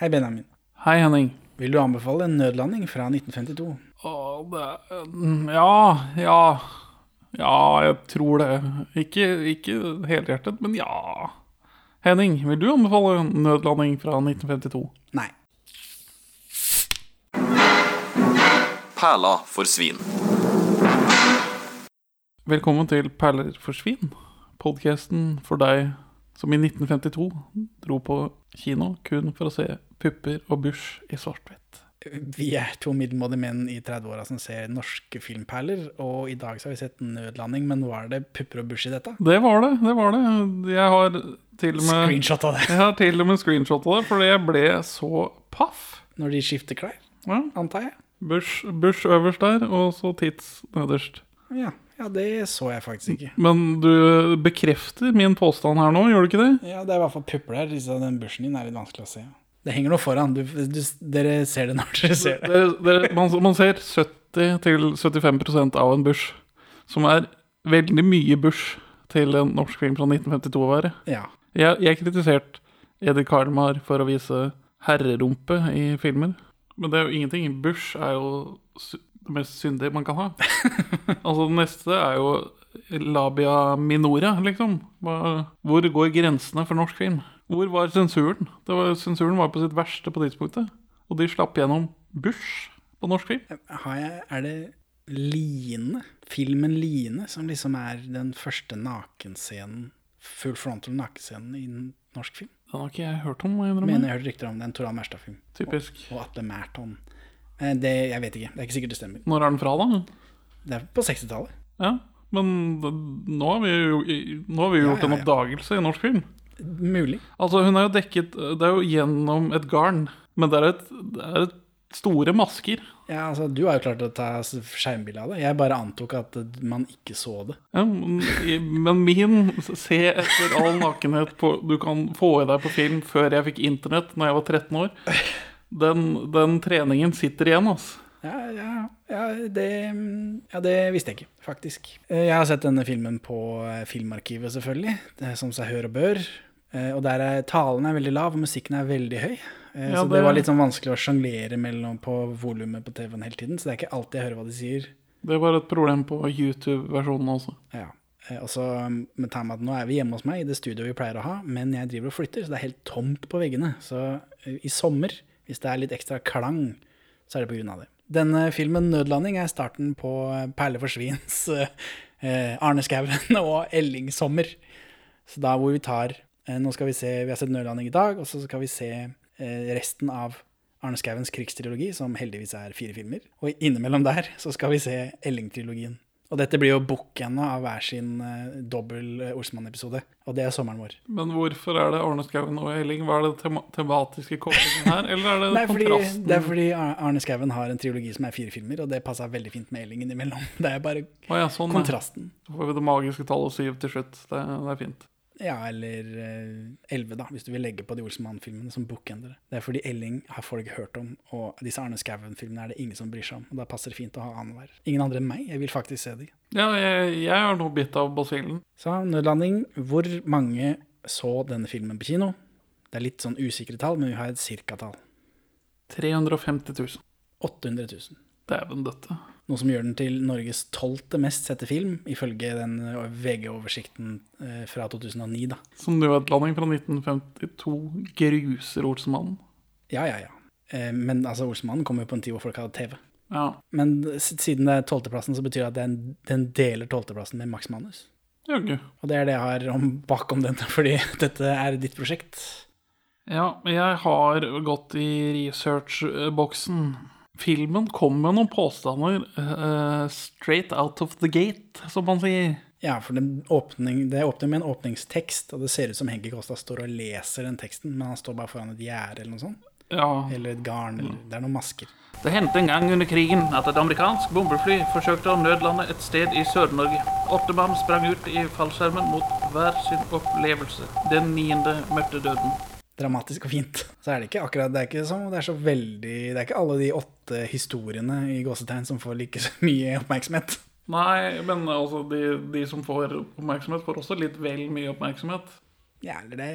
Hei, Benjamin. Hei, Henning. Vil du anbefale en nødlanding fra 1952? Å, det mm, Ja, ja. Ja, jeg tror det. Ikke, ikke helhjertet, men ja. Henning, vil du anbefale en nødlanding fra 1952? Nei. Perla for svin. Velkommen til Perler for svin. Podkasten for deg som i 1952 dro på kino kun for å se pupper og Bush i svart-hvitt. Vi er to middelmådige menn i 30-åra som ser norske filmperler, og i dag så har vi sett Nødlanding, men var det pupper og bush i dette? Det var det. det var det. Jeg har til og med Screenshot av det. Jeg har til og med screenshot av det, fordi jeg ble så paff. Når de skifter klær, Ja. antar jeg. Bush, Bush øverst der, og så tits nederst. Ja, ja, det så jeg faktisk ikke. Men du bekrefter min påstand her nå, gjør du ikke det? Ja, det er i hvert fall pupper der. Så den bushen din er litt vanskelig å se. Det henger noe foran. Du, du, dere ser det når dere ser det. det man, man ser 70-75% av en Bush, som er veldig mye Bush til en norsk film fra 1952 å være. Ja. Jeg, jeg kritiserte Edith Karlmar for å vise herrerumpe i filmer. Men det er jo ingenting. Bush er jo mest syndige man kan ha. altså det neste er jo labia minora, liksom. Hvor går grensene for norsk film? Hvor var sensuren? Det var, sensuren var på sitt verste på tidspunktet. Og de slapp gjennom Bush på norsk film. Har jeg, er det Line, filmen Line, som liksom er den første nakenscenen, full frontal nakenscenen i norsk film? Den har ikke jeg hørt om. jeg. Mener jeg hørte rykter om det, en Toran Merstad-film. Typisk. Og Atle Mærton. Eh, Det, jeg vet ikke, det er ikke sikkert det stemmer. Når er den fra, da? Det er på 60-tallet. Ja, men nå har vi jo har vi Ja, gjort ja, en ja. oppdagelse i norsk film. Mulig. Altså, hun er jo dekket Det er jo gjennom et garn, men det er et, det er et store masker. Ja, altså, Du har jo klart å ta skjermbilde av det. Jeg bare antok at man ikke så det. Ja, men men min Se etter all nakenhet på, du kan få i deg på film før jeg fikk internett når jeg var 13 år. Den, den treningen sitter igjen, altså. Ja, ja, ja, det, ja, det visste jeg ikke, faktisk. Eh, Jeg har sett denne filmen på eh, Filmarkivet, selvfølgelig, det er som seg hør og bør. Eh, Og der er talen er veldig lav, og musikken er veldig høy. Så det- det var litt sånn vanskelig å sjonglere mellom på volumet på TV-en hele tiden. Så det er ikke alltid jeg hører hva de sier. Det var et problem på YouTube-versjonen også. Ja. Og så um, med med at nå er vi hjemme hos meg i det studioet vi pleier å ha, men jeg driver og flytter, så det er helt tomt på veggene. Så i sommer, hvis det er litt ekstra klang, så er det av det. Denne filmen 'Nødlanding' er starten på eh, Perle for svins, eh, eh, Arne Skouen og Elling sommer. Så da hvor vi tar eh, Nå skal vi se Vi har sett 'Nødlanding' i dag, og så skal vi se eh, resten av Arne Skauens krigstrilogi, som heldigvis er fire filmer. Og innimellom der så skal vi se Elling-trilogien. Og dette blir jo bookenda av hver sin uh, dobbel uh, Olsmann-episode. Og det er sommeren vår. Men hvorfor er det Arne Skouen og Elling? Hva er det tema tematiske koblingen her? Eller er det er, fordi, kontrasten? det er fordi Arne Skouen har en triologi som er fire filmer, og det passa veldig fint med Elling innimellom. Det er bare Å ja, sånn, kontrasten. Så får vi det magiske tallet syv til slutt. Det, det er fint. Ja, eller eh, elleve, da, hvis du vil legge på de Olsenmann-filmene som bookendere. Det er fordi Elling har folk hørt om, og disse Arne Skouen-filmene er det ingen som bryr seg om. Og da passer det fint å ha annenhver. Ingen andre enn meg. Jeg vil faktisk se de. Ja, jeg, jeg noe nå bitt av basillen. Så nødlanding. Hvor mange så denne filmen på kino? Det er litt sånn usikre tall, men vi har et cirka-tall. 350 000. 800 000. Dæven døtte. Noe som gjør den til Norges tolvte mest sette film, ifølge den eh, VG-oversikten eh, fra 2009, da. Som nødlanding fra 1952 gruser Olsemannen. Ja, ja, ja. Eh, Men altså, Olsemannen kom jo på en tid hvor folk hadde TV. Ja. Men siden det er tolvteplassen, så betyr det at den, den deler tolvteplassen med Max Manus. Jaggu. Og det er det jeg har om, bakom den, fordi dette er ditt prosjekt. Ja, jeg har gått i researchboksen. Filmen kom med noen påstander uh, straight out of the gate, som man sier. Ja, for den åpning, det åpner med en åpningstekst, og det ser ut som Henki Kosta står og leser den teksten, men han står bare foran et gjerde eller noe sånt. Ja. Eller et garn, eller det er noen masker. Det hendte en gang under krigen at et amerikansk bombefly forsøkte å nødlande et sted i Sør-Norge. Åtte mann sprang ut i fallskjermen mot hver sin opplevelse. Den niende møtte døden. Dramatisk og fint. Så er det ikke akkurat, det er ikke sånn, det er så veldig, det er ikke alle de åtte historiene i gåsetegn som får like så mye oppmerksomhet. Nei, men altså, de, de som får oppmerksomhet, får også litt vel mye oppmerksomhet. Ja, eller det,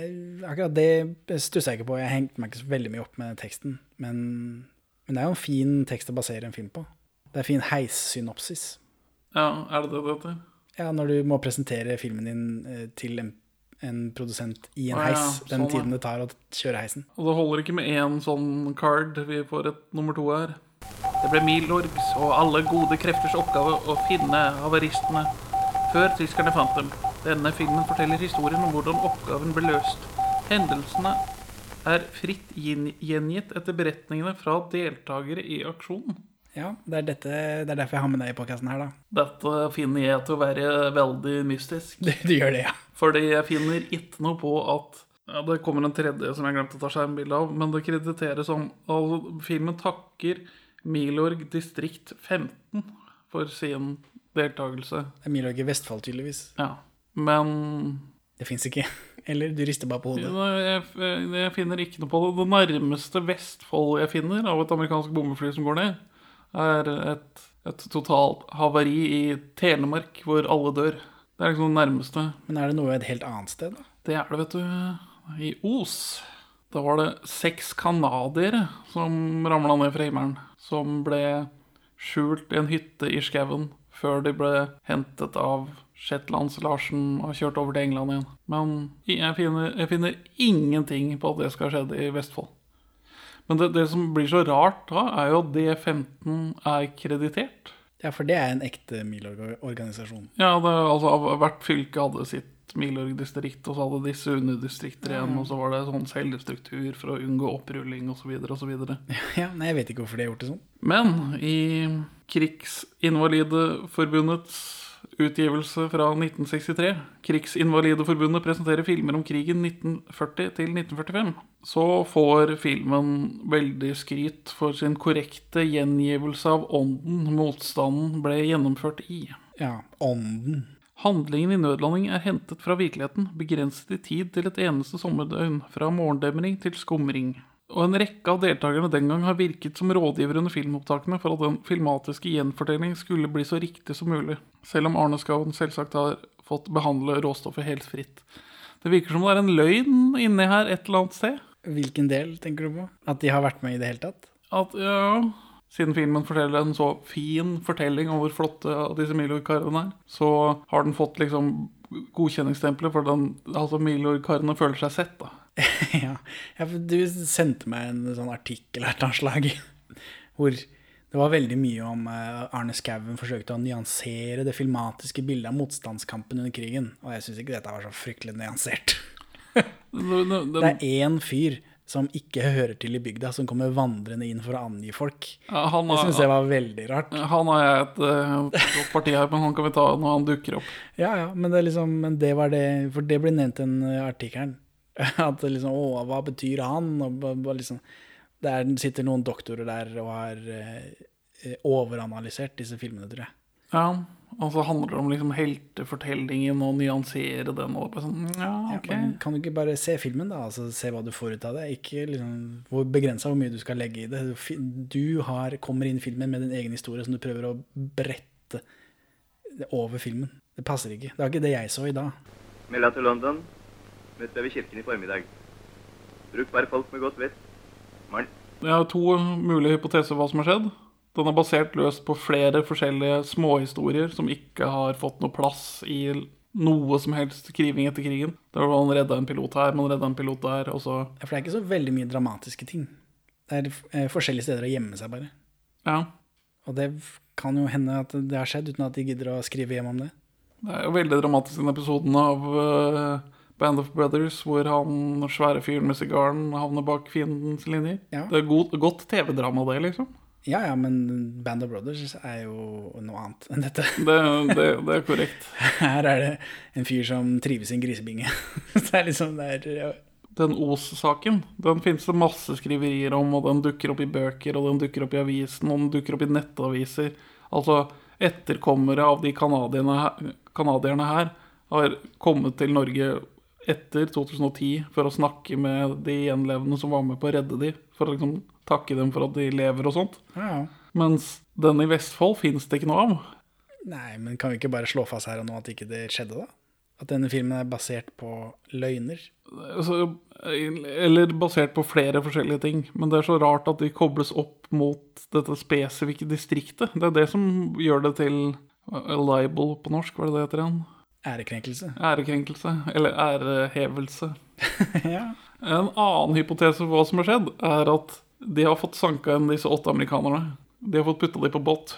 akkurat det stusser jeg ikke på. Jeg hengte meg ikke så veldig mye opp med teksten. Men, men det er jo en fin tekst å basere en film på. Det er fin heissynopsis. Ja, er det det det heter? Ja, når du må presentere filmen din eh, til en, en produsent i en ah, ja, heis, den sånn, tiden det tar å kjøre heisen. Og det holder ikke med én sånn card. Vi får et nummer to her. Det ble Milorgs og alle gode krefters oppgave å finne havaristene før tyskerne fant dem. Denne filmen forteller historien om hvordan oppgaven ble løst. Hendelsene er fritt gjengitt etter beretningene fra deltakere i aksjonen. Ja, det er, dette, det er derfor jeg har med deg i podkasten her, da. Dette finner jeg til å være veldig mystisk. Du, du gjør det, ja. Fordi jeg finner ikke noe på at ja, Det kommer en tredje som jeg glemte å ta skjermbilde av, men det krediteres som altså, Filmen takker Milorg distrikt 15 for sin deltakelse. Det er Milorg i Vestfold, tydeligvis. Ja. Men Det fins ikke. Eller du rister bare på hodet. jeg, jeg finner ikke noe på det. Det nærmeste Vestfold jeg finner av et amerikansk bombefly som går ned, er et, et totalt havari i Telemark hvor alle dør. Det er liksom det nærmeste. Men er det noe et helt annet sted, da? Det er det, vet du. I Os. Da var det seks canadiere som ramla ned fra himmelen. Som ble skjult i en hytte i skauen før de ble hentet av Shetlands-Larsen og kjørt over til England igjen. Men jeg finner, jeg finner ingenting på at det skal ha skjedd i Vestfold. Men det, det som blir så rart da, er jo at D15 er kreditert. Ja, for det er en ekte Milorg-organisasjon. Ja, det, altså hvert fylke hadde sitt Milorg-distrikt, og så hadde disse underdistrikter igjen, og så var det sånn cellestruktur for å unngå opprulling osv. osv. Ja, nei, jeg vet ikke hvorfor de har gjort det sånn. Men i Krigsinvalideforbundets utgivelse fra 1963, Krigsinvalideforbundet presenterer filmer om krigen 1940 til 1945, så får filmen veldig skryt for sin korrekte gjengivelse av ånden motstanden ble gjennomført i. Ja, ånden. Handlingen i nødlanding er hentet fra virkeligheten, begrenset i tid til et eneste sommerdøgn, fra morgendemring til skumring. Og en rekke av deltakerne den gang har virket som rådgivere under filmopptakene for at den filmatiske gjenfortelling skulle bli så riktig som mulig, selv om Arne Skouen selvsagt har fått behandle råstoffet helt fritt. Det virker som det er en løgn inni her et eller annet sted. Hvilken del tenker du på? At de har vært med i det hele tatt? At, ja, siden filmen forteller en så fin fortelling om hvor flotte disse Milorg-karene er, så har den fått liksom godkjenningsstempelet for den, altså Milorg-karene føler seg sett, da. ja. du sendte meg en sånn artikkel annet slag hvor det var veldig mye om eh, Arne Skouen forsøkte å nyansere det filmatiske bildet av motstandskampen under krigen. Og jeg syns ikke dette var så fryktelig nyansert. Det, er én fyr som ikke hører til i bygda, som kommer vandrende inn for å angi folk. ja, han, Det syns jeg var veldig rart. han har jeg et eh, godt parti her, men han kan vi ta når han dukker opp. Ja, ja, men det, liksom, men det var det For det ble nevnt i artikkelen. At liksom Å, hva betyr han? Og liksom Det er, sitter noen doktorer der og har eh, eh, overanalysert disse filmene, tror jeg. Ja, og så handler det om liksom heltefortellingen og nyansere den. Og sånn, ja, Ja, ok. men kan du ikke bare se filmen, da? Altså Se hva du får ut av det. Ikke liksom hvor begrensa hvor mye du skal legge i det. Du har, kommer inn i filmen med din egen historie som du prøver å brette over filmen. Det passer ikke. Det var ikke det jeg så i dag. Milla til London. Møt deg ved kirken i formiddag. Bruk bare folk med godt vett. Mann. Jeg har to mulige hypoteser hva som har skjedd. Den er basert løst på flere forskjellige småhistorier som ikke har fått noe plass i noe som helst skriving etter krigen. Det var Man redda en pilot her, man redda en pilot der, og så Ja, For det er ikke så veldig mye dramatiske ting. Det er eh, forskjellige steder å gjemme seg, bare. Ja. Og det kan jo hende at det har skjedd, uten at de gidder å skrive hjem om det. Det er jo veldig dramatisk den episoden av eh, Band of Brothers hvor han svære fyren med sigaren havner bak fiendens linjer. Ja. Det er god, godt TV-drama, det, liksom. Ja ja, men Band of Brothers er jo noe annet enn dette. Det, det, det er korrekt. Her er det en fyr som trives i en grisebinge. Det er liksom det er, ja. Den Os-saken den finnes det masse skriverier om, og den dukker opp i bøker, og den dukker opp i avisen, og den dukker opp i nettaviser. Altså, etterkommere av de kanadierne her har kommet til Norge etter 2010 for å snakke med de gjenlevende som var med på å redde de, for å liksom takke dem for at de lever og sånt. Ja. Mens den i Vestfold finnes det ikke noe av. Nei, men kan vi ikke bare slå fast her og nå at ikke det skjedde, da? At denne filmen er basert på løgner. Altså, eller basert på flere forskjellige ting. Men det er så rart at de kobles opp mot dette spesifikke distriktet. Det er det som gjør det til liable på norsk, hva er det det heter igjen? Ærekrenkelse. Ærekrenkelse. Eller ærehevelse. ja. En annen hypotese for hva som har skjedd, er at de har fått sanka inn disse åtte amerikanerne. De har fått putta dem på båt.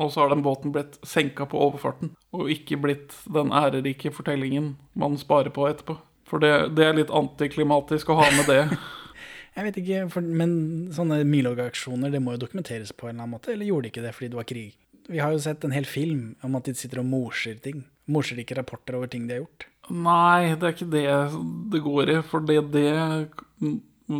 Og så har den båten blitt senka på overfarten, og ikke blitt den ærerike fortellingen man sparer på etterpå. For det, det er litt antiklimatisk å ha med det. Jeg vet ikke, for, men sånne Milorg-aksjoner, det må jo dokumenteres på en eller annen måte, eller gjorde de ikke det fordi det var krig? Vi har jo sett en hel film om at de sitter og morser ting. Morser ikke rapporter over ting de har gjort. Nei, det er ikke det det går i. For det, det,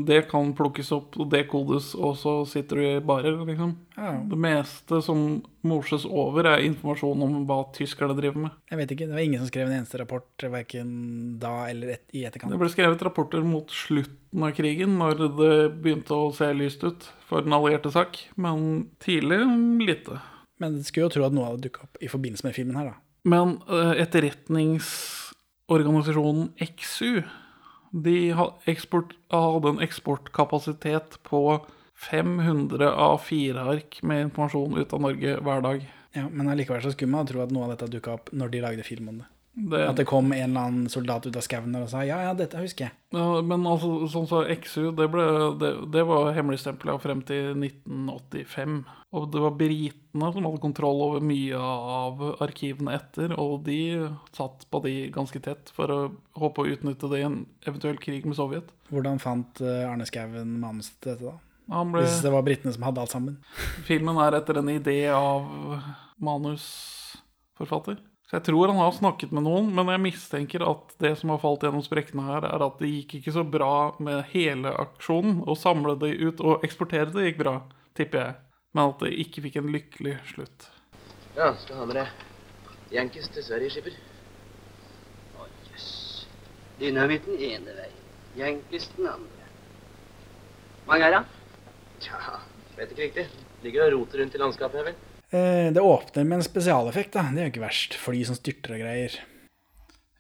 det kan plukkes opp og dekodes, og så sitter du i barer, liksom. Ja, Det meste som morses over, er informasjon om hva tyskerne driver med. jeg vet ikke, det var ingen som skrev en eneste rapport, verken da eller et, i etterkant. Det ble skrevet rapporter mot slutten av krigen, når det begynte å se lyst ut for den allierte sak, men tidlig lite. Men du skulle jo tro at noe hadde dukket opp i forbindelse med filmen her, da. Men eh, etterretningsorganisasjonen XU de hadde en eksportkapasitet på 500 A4-ark med informasjon ut av Norge hver dag. Ja, Men allikevel så skulle man tro at noe av dette dukka opp når de lagde film om det. Det, At det kom en eller annen soldat ut av skauen og sa ja, ja, dette husker jeg. ja, men altså, sånn som XU, det, ble, det, det var hemmeligstempla frem til 1985. Og det var britene som hadde kontroll over mye av arkivene etter, og de satt på de ganske tett for å håpe å utnytte det i en eventuell krig med Sovjet. Hvordan fant eh, Arne Skouen manuset til dette, da? Han ble, Hvis det var britene som hadde alt sammen. filmen er etter en idé av manusforfatter. Så jeg tror han har snakket med noen, men jeg mistenker at det som har falt gjennom sprekkene her, er at det gikk ikke så bra med hele aksjonen. Å samle det ut og eksportere det gikk bra, tipper jeg. Men at det ikke fikk en lykkelig slutt. Ja, skal ha med deg Yankees til Sverige, skipper. Å, jøss. Dynamitten ene vei, Yankees den andre. Mange er det? Tja, vet ikke riktig. Ligger og roter rundt i landskapet her, vel. Eh, det åpner med en spesialeffekt, da. Det er jo ikke verst. Fly som styrter og greier.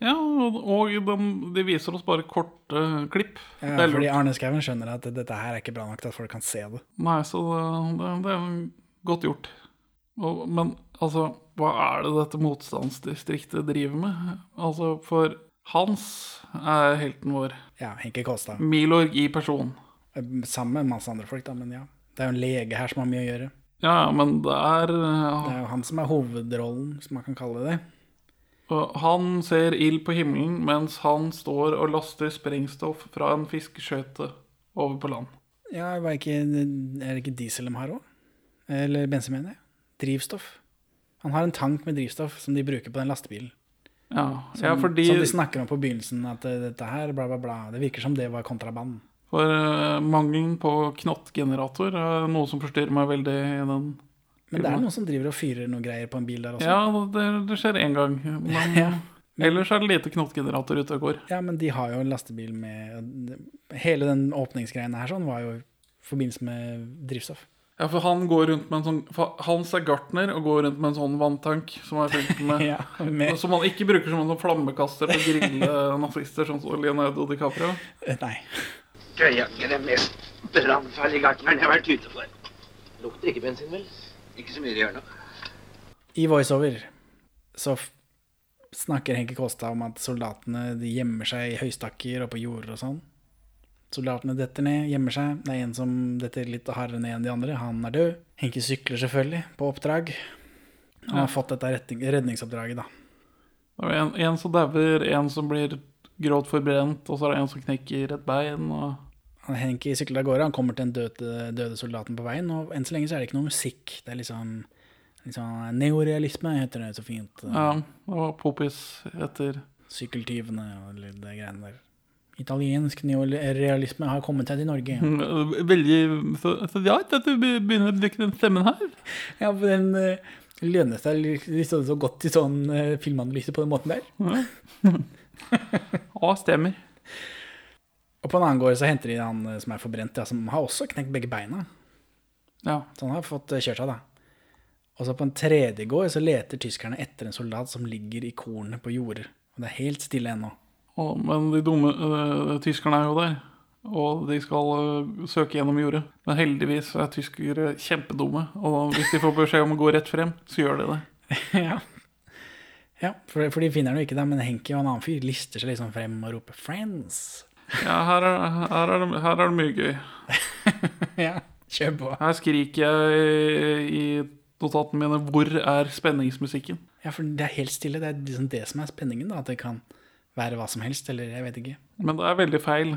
Ja, og, de, de viser oss bare korte klipp. Ja, fordi. Arne Skouen skjønner at dette her er ikke bra nok til at folk kan se det. Nei, så det, det, det er godt gjort. Og, men altså, hva er det dette motstandsdistriktet driver med? Altså, for Hans er helten vår. Ja, Henke Kolstad. Milorg i person. Eh, Sammen med masse andre folk, da, men ja. Det er jo en lege her som har mye å gjøre. Ja, men det er Det er jo han som er hovedrollen, som man kan kalle det. og Han ser ild på himmelen mens han står og laster sprengstoff fra en fiskeskøyte over på land. Ja, ikke, er det ikke diesel de har òg? Eller bensin, mener jeg. Drivstoff. Han har en tank med drivstoff som de bruker på den lastebilen. Ja, Som, ja fordi som de snakker om på begynnelsen, at eh, dette her, bla, bla, bla. Det virker som det var kontraband. For uh, mangelen på knottgenerator er noe som forstyrrer meg veldig i den Men det er noen som driver og fyrer noe greier på en bil der også. Ja, det, det skjer én gang. Men Ja. ellers er det lite knottgenerator ute og går. Ja, men de har jo en lastebil med Hele den åpningsgreiene her sånn var jo i forbindelse med drivstoff. Ja, for han går rundt med en sånn Hans er gartner og går rundt med en sånn vanntank som fylt med Ja, med, Som han ikke bruker som en sånn flammekaster for å grille nazister, sånn som Leonardo DiCaprio. Nei. Det er jaggu den mest brannfarlige gartneren jeg har vært ute for. Lukter ikke bensin, vel? Ikke så mye det gjør nå. I voiceover så snakker Henke Kåstad om at soldatene de gjemmer seg i høystakker og på jorder og sånn. Soldatene detter ned, gjemmer seg. Det er en som detter litt hardere ned enn de andre. Han er død. Henke sykler selvfølgelig på oppdrag. Han har fått dette redningsoppdraget, da. Det er en, en som dauer, en som blir grovt forbrent, og så er det en som knekker et bein. Og... Henki sykler av gårde. Han kommer til den døde, døde soldaten på veien, og enn så lenge så er det ikke noe musikk. Det er liksom, liksom neorealisme, heter det så fint. Ja, og Popis etter Sykkeltyvene og det greiene der. Italiensk neorealisme har kommet seg til Norge. Veldig så, så rart at du begynner å bruke den stemmen her. Ja, for den uh, lønner seg liksom så godt i sånn uh, filmanalyse på den måten der. Ja, stemmer. Og på en annen gård så henter de han eh, som er forbrent, ja, som har også knekt begge beina. Ja. Så han har fått eh, kjørt seg, da. Og så på en tredje gård så leter tyskerne etter en soldat som ligger i kornet på jorder. Og det er helt stille ennå. Og, men de dumme øh, tyskerne er jo der. Og de skal øh, søke gjennom jordet. Men heldigvis er tyskere kjempedumme. Og hvis de får beskjed om å gå rett frem, så gjør de det. ja. Ja for, for de finner den jo ikke, da, men Henki og en annen fyr lister seg liksom frem og roper 'friends'. Ja, her er, her er, det, her er det mye gøy. ja, kjør på. Her skriker jeg i, i notatene mine 'Hvor er spenningsmusikken?' Ja, for det er helt stille. Det er liksom det som er spenningen, da. At det kan være hva som helst, eller jeg vet ikke. Men det er veldig feil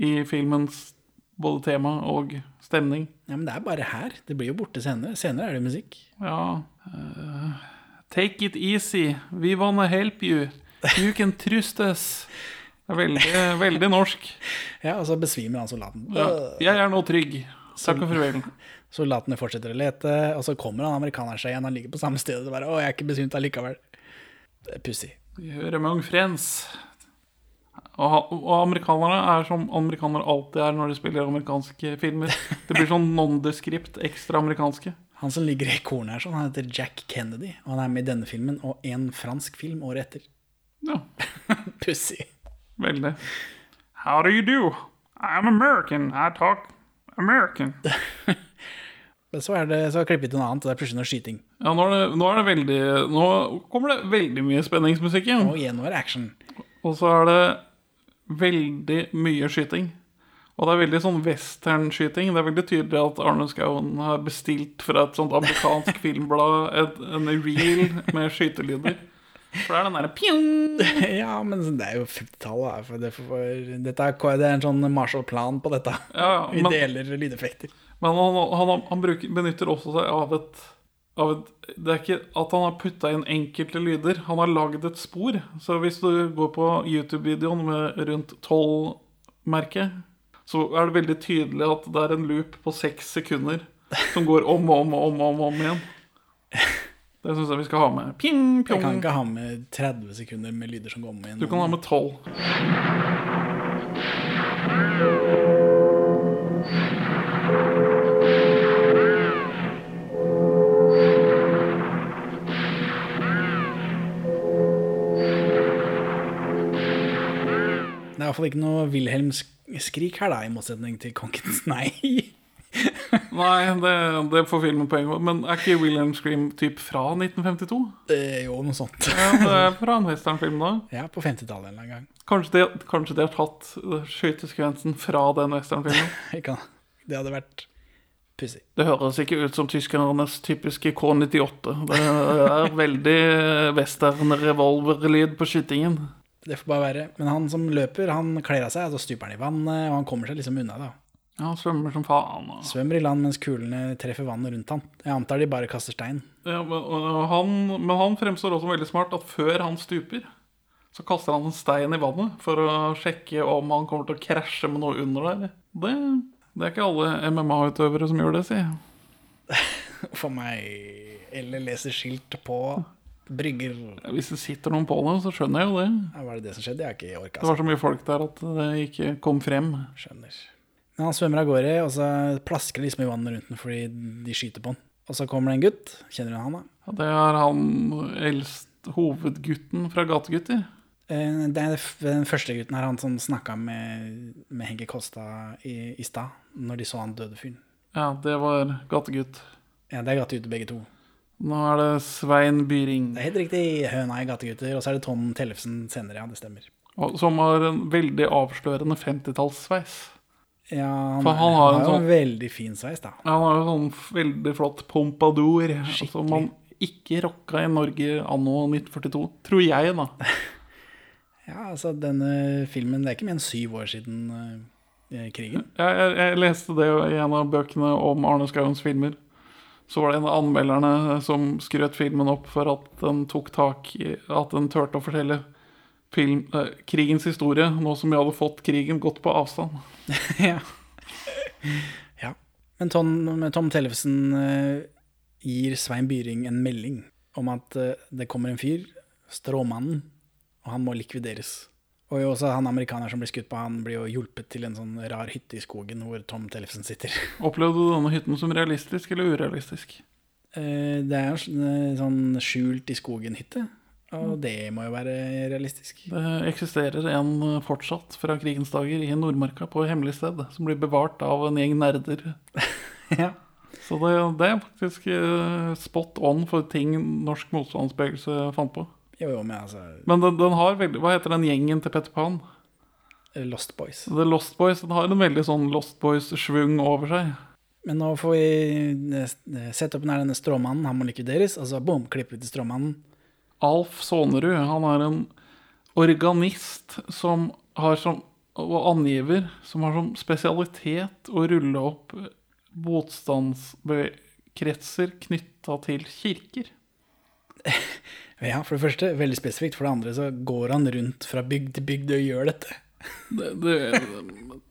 i filmens både tema og stemning. Ja, men det er bare her. Det blir jo borte senere. Senere er det musikk. Ja eh, Take it easy. We wanna help you. You can trust us. Det er veldig, veldig norsk. Ja, og så besvimer han soldaten. Ja. Jeg er nå trygg. Takk og farvel. Soldatene fortsetter å lete, og så kommer han amerikaneren seg igjen. Han ligger på samme sted. Og bare, å, jeg er ikke besvimt allikevel. Pussig. Vi hører among friends. Og, og amerikanere er som amerikanere alltid er når de spiller amerikanske filmer. Det blir sånn nondescript, ekstra amerikanske. Han som ligger i kornet her, sånn, han heter Jack Kennedy. Og han er med i denne filmen og en fransk film året etter. Ja, Pussig. veldig. How do you do? I'm American. I talk American. Men så er det så har jeg klippet til noe annet, og det er plutselig noe skyting. Ja, nå det, nå det veldig Nå kommer det veldig mye spenningsmusikk igjen. Og igjen det action. Og så er det veldig mye skyting. Og det er veldig sånn westernskyting. Det er veldig tydelig at Arne Skouen har bestilt fra et sånt amerikansk filmblad et, en reel med skytelyder. For det er den derre pjong! ja, men det er jo 50-tallet. for det, dette er, det er en sånn Marshall-plan på dette. Ja, men, Vi deler lydeffekter. men han, han, han bruker, benytter også seg av et, av et Det er ikke at han har putta inn enkelte lyder. Han har lagd et spor. Så hvis du går på YouTube-videoen med rundt 12-merket, så er det veldig tydelig at det er en loop på seks sekunder som går om og om og om, om, om igjen. Det syns jeg vi skal ha med. Ping, Jeg kan ikke ha med 30 sekunder med lyder som går om igjen. Du kan ha med tolv. Det er iallfall ikke noe Wilhelm-skrik her, da, i motsetning til Kongens nei. Nei, det, det får filmen poeng for. Men er ikke William Scream typ fra 1952? Eh, jo, noe sånt. Ja, det er fra en westernfilm da. Ja, på 50-tallet en eller annen gang. Kanskje de, kanskje de har tatt skytesekvensen fra den westernfilmen. Det hadde vært pussig. Det høres ikke ut som tyskernes typiske K98. Det er veldig western revolverlyd på skytingen. Det får bare være. Men han som løper, han kler av seg, og så stuper han i vannet, og han kommer seg liksom unna, da. Ja, han svømmer som faen. og- Svømmer i land mens kulene treffer vannet rundt han. Jeg antar de bare kaster stein. Ja, men, han, men han fremstår også veldig smart at før han stuper, så kaster han en stein i vannet for å sjekke om han kommer til å krasje med noe under der. Det, det er ikke alle MMA-utøvere som gjør det, si. For meg Eller leser skilt på brygger. Hvis det sitter noen på det, så skjønner jeg jo det. Ja, var det det som skjedde? Jeg har ikke orka. Det var så mye folk der at det ikke kom frem. Skjønner. Men han svømmer av gårde, og så plasker det liksom i vannet rundt den fordi de skyter på han. Og så kommer det en gutt. Kjenner du han, da? Ja, Det er han eldst hovedgutten fra Gategutter. Eh, Det er den første gutten her, han som snakka med, med Henki Kosta i, i stad, når de så han døde fyren. Ja, det var gategutt. Ja, det er gategutter begge to. Nå er det Svein Byring, Det er helt riktig. Høna i gategutter. Og så er det Tom Tellefsen senere, ja. Det stemmer. og- som har en veldig avslørende 50-tallssveis. Ja, han, For han har en sånn- en veldig fin sveis, da. Han har jo sånn veldig flott pompadour, som man ikke rocka i Norge anno 1942. Tror jeg, da. Ja, altså, denne filmen Det er ikke mer enn syv år siden uh, krigen. Jeg, jeg, jeg leste det i en av bøkene om Arne Skauens filmer. Så var det en av anmelderne som skrøt filmen opp for at den tok tak i At den turte å fortelle film, eh, krigens historie, nå som vi hadde fått krigen godt på avstand. ja. ja. Men Tom, Tom Tellefsen eh, gir Svein Byring en melding om at eh, det kommer en fyr, Stråmannen, og han må likvideres. Og jo også han amerikaner som blir skutt på, han blir jo hjulpet til en sånn rar hytte i skogen hvor Tom Tellefsen sitter. Opplevde du denne hytten som realistisk eller urealistisk? Eh, Det er en sånn- sånn skjult i skogen-hytte. Og det må jo være realistisk. Det eksisterer en eh, fortsatt fra krigens dager i Nordmarka på hemmelig sted, som blir bevart av en gjeng nerder. ja. Så det, det er faktisk eh, spot on for ting norsk motstandsbevegelse fant på. Jo, jo, men altså Men den, den har veldig Hva heter den gjengen til Petter Pan? Lost Boys. The Lost Boys. Den har en veldig sånn Lost Boys-svung over seg. Men nå får vi eh, sette opp nær denne stråmannen. Han må likvideres. Altså så bom, klipper vi til stråmannen. Alf Sonerud. han er en organist som har som og angiver som har som spesialitet å rulle opp motstandskretser knytta til kirker. Ja, for det første, veldig spesifikt. For det andre så går han rundt fra bygd til bygd og gjør dette. Det, det,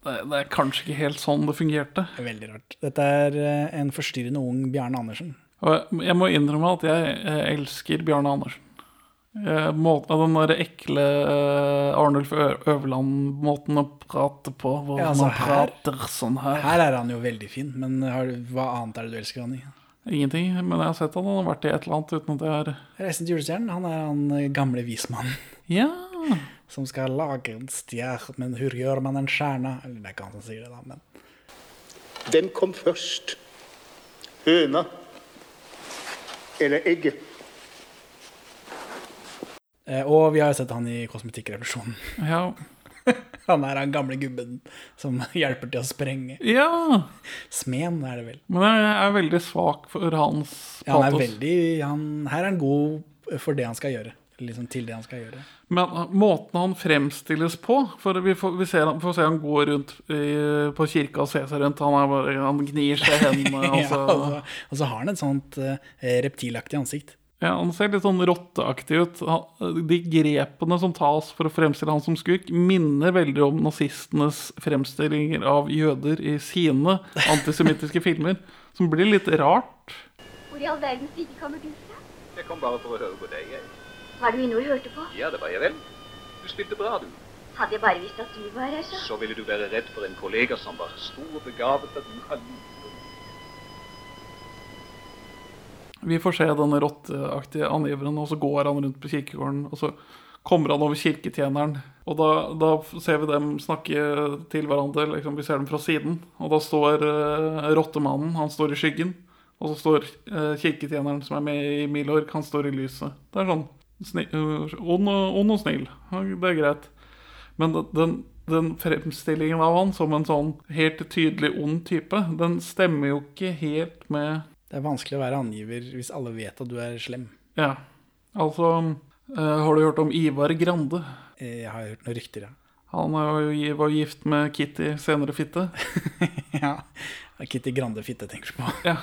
det, det er kanskje ikke helt sånn det fungerte. Er veldig rart. Dette er eh, en forstyrrende ung Bjarne Andersen. Og jeg må innrømme at jeg, elsker Bjarne Andersen. Eh, Måten, den der ekle eh, Arnulf Øverland-måten å prate på, hvor Ja, altså, man her- prater sånn her. Her er han jo veldig fin, men har, hva annet er det du elsker han i? Ingenting, men jeg har sett at han har vært i et eller annet uten at jeg har Reisen til julestjernen, han er han eh, gamle vismannen Ja. som skal lage en stjerne, men hvor gjør man en stjerne? Eller det er ikke han som sier det, da, men Hvem kom først? Høna eller egget? eh, Og vi har jo sett han i Kosmetikkrevolusjonen. Ja. Han er han gamle gubben som hjelper til å sprenge. ja. Smeden er det vel. Men jeg er veldig svak for hans Ja, han er patos. veldig han, Her er han god for det han skal gjøre. Liksom til det han skal gjøre. Men uh, måten han fremstilles på For vi får, vi ser, får se han går rundt i, på kirka og ser seg rundt. Han, bare, han gnir seg i hendene. ja, altså. og, så, har han et sånt eh, reptilaktig ansikt. Ja, Han ser litt sånn rotteaktig ut. De grepene som tas for å fremstille han som skurk, minner veldig om nazistenes fremstillinger av jøder i sine antisemittiske filmer. Som blir litt rart. Hvor i all verdens rike kommer du fra? Jeg kom bare for å høre på deg. jeg. Var du inne og hørte på? Ja, det var jeg vel. Du spilte bra, du. Hadde jeg bare visst at du var her, så. Så ville du være redd for en kollega som var stor og begavet, at du hadde liten. Vi får se denne rotteaktige angiveren, og så går han rundt på kirkegården. Og så kommer han over kirketjeneren, og da, da ser vi dem snakke til hverandre. Liksom, vi ser dem fra siden, og da står uh, rottemannen, han står i skyggen. Og så står uh, kirketjeneren som er med i Milorg, han står i lyset. Det er sånn eh, ond, og, ond og snill. Det er greit. Men den, den fremstillingen av han som en sånn helt tydelig ond type, den stemmer jo ikke helt med Det er vanskelig å være angiver hvis alle vet at du er slem. Ja, altså eh, Har du hørt om Ivar Grande? Eh, Jeg har hørt noen rykter, ja. Han er jo, var gift med Kitty, senere fitte. ja. Kitty Grande fitte, tenker du på. Ja.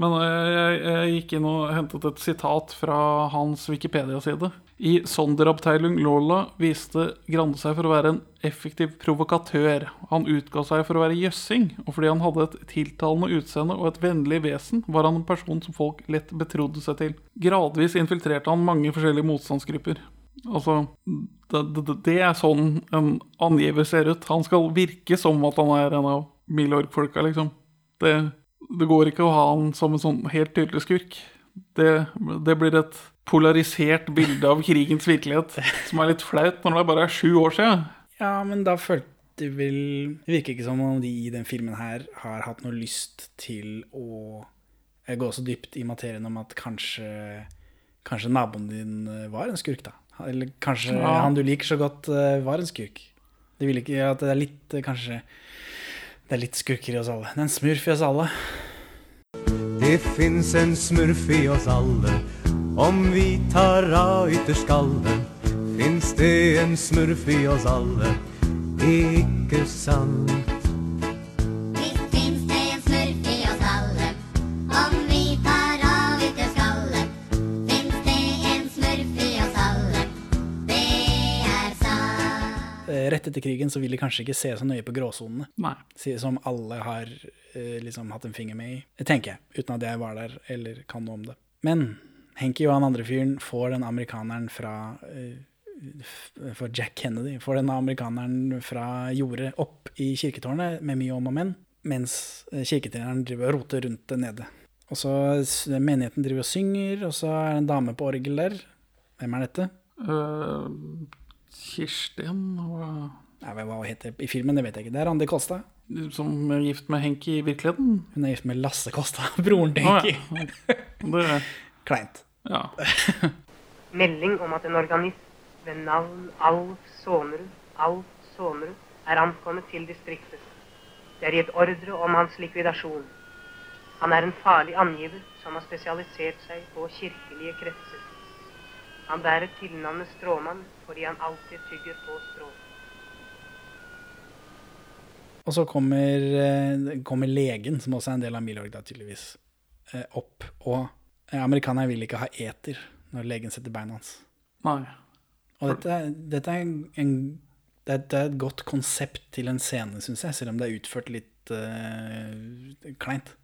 Men eh, jeg, jeg gikk inn og hentet et sitat fra hans Wikipedia-side. I Sonderabteilung Lola viste Grande seg for å være en effektiv provokatør. Han utga seg for å være jøssing, og fordi han hadde et tiltalende utseende og et vennlig vesen, var han en person som folk lett betrodde seg til. Gradvis infiltrerte han mange forskjellige motstandsgrupper. Altså, det, det, det er sånn en angiver ser ut. Han skal virke som at han er en av Milorg-folka, liksom. Det, det går ikke å ha han som en sånn helt tydelig skurk. Det, det blir et polarisert bilde av krigens virkelighet som er litt flaut når det bare er sju år siden. Ja, men da følte vel Det virker ikke som om de i den filmen her har hatt noe lyst til å eh, gå så dypt i materien om at kanskje Kanskje naboen din eh, var en skurk, da. Eller kanskje Ja. han du liker så godt, eh, var en skurk. De vil ikke at det er litt Kanskje det er litt skurker i oss alle. Det er en smurf i oss alle. Det fins en smurf i oss alle. Om vi tar av ytterskallet, fins det en smurf i oss alle. Ikke sant? Rett etter krigen så vil de kanskje ikke se så nøye på gråsonene, Nei. som alle har eh, liksom hatt en finger med i. Tenker jeg, uten at jeg var der eller kan noe om det. Men Henki og han andre fyren får den amerikaneren fra eh, For Jack Kennedy får den amerikaneren fra jordet opp i kirketårnet med mye om og men, mens kirketreneren driver og roter rundt det nede. Og så Menigheten driver og synger, og så er det en dame på orgel der. Hvem er dette? Eh, Kirstin hva- Nei, hva hun heter i filmen, det vet jeg ikke. Det er Randi Kolstad. som er gift med Henki i virkeligheten. Hun er gift med Lasse Kolstad, broren til Henki. Ah, ja. Det, Kleint. ja. Melding om at en organist ved navn Alf Sonerud, Alf Sonerud er ankommet til distriktet. Det er gitt ordre om hans likvidasjon. Han er en farlig angiver som har spesialisert seg på kirkelige kretser. Han bærer tilnavnet Stråmann fordi han alltid tygger på strå. Og så kommer, eh, kommer legen, som også er en del av Milorg, da, tydeligvis, eh, opp. Og amerikaneren vil ikke ha eter når legen setter beina hans. Nei. Og dette, dette er, en, dette er et godt konsept til en scene, syns jeg, selv om det er utført litt uh, kleint.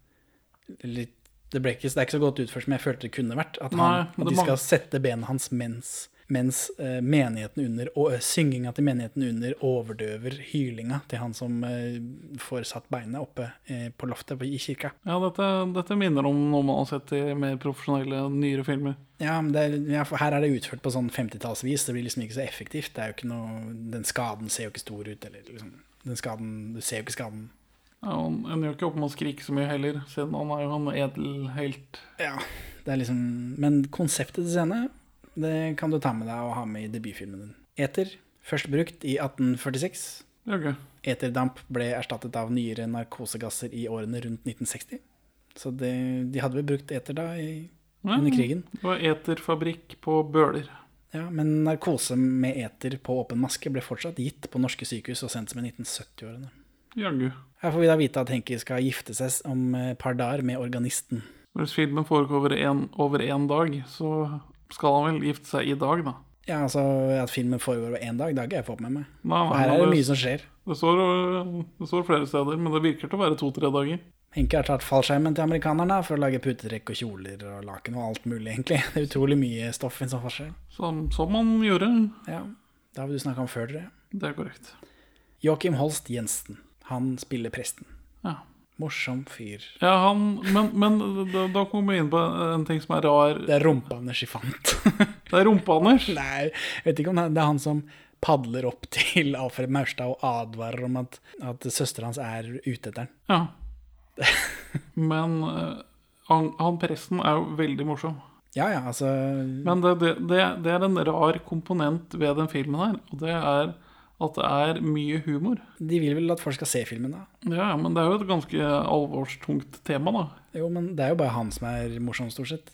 Litt, det, ikke, det er ikke så godt utført som jeg følte det kunne vært. At, han, Nei, at de skal sette benet hans mens, mens eh, menigheten under, og eh, synginga til menigheten under overdøver hylinga til han som eh, får satt beinet oppe på loftet i kirka. Ja, dette, dette minner om noe man har sett i mer profesjonelle, nyere filmer. Ja, men det er, ja, her er det utført på sånn 50-tallsvis. Det blir liksom ikke så effektivt. Det er jo ikke noe, den skaden ser jo ikke stor ut. Eller liksom, den skaden, du ser jo ikke skaden. Ja, han ender jo ikke opp med å skrike så mye heller, siden han er jo en edel helt. Ja, det er liksom, men konseptet til scene, det kan du ta med deg og ha med i debutfilmen din. Eter, først brukt i 1846. Okay. ok. Eterdamp ble erstattet av nyere narkosegasser i årene rundt 1960. Så det, de hadde vel brukt eter da i, under krigen. Det var eterfabrikk på Bøler. Ja, men narkose med eter på åpen maske ble fortsatt gitt på norske sykehus og sent som i 1970-årene. Jaggu. Her får vi da vite at Henki skal gifte seg om et par dager med organisten. Hvis filmen foregår over én dag, så skal han vel gifte seg i dag, da. Ja, altså at filmen foregår over én dag, det har ikke jeg fått med meg. Nei, nei, her er det mye som skjer. Det står, det står flere steder, men det virker til å være to-tre dager. Henke har tatt fallskjermen til amerikanerne for å lage putetrekk og kjoler og laken og alt mulig, egentlig. Det er utrolig mye stoff i en sånn fallskjerm. Som, som man gjorde. Ja, det har vi du snakka om før, tror jeg. Det er korrekt. Joakim Holst Jensen. Han spiller presten. Ja. Morsom fyr. Ja, han, men, men da, da kommer vi inn på en ting som er rar. Det er Rumpe-Anders i fant. Det er Rumpe-Anders? Nei, jeg vet ikke om det er- det er han som padler opp til Alfred Maurstad og advarer om at, at søstera hans er ute etter ham. Ja. Men øh, han, han presten er jo veldig morsom. Ja, ja, altså Men det, det, det, det er en rar komponent ved den filmen her, og det er at det er mye humor. De vil vel at folk skal se filmen, da. Ja, men det er jo et ganske alvorstungt tema, da. Jo, men det er jo bare han som er morsom, stort sett.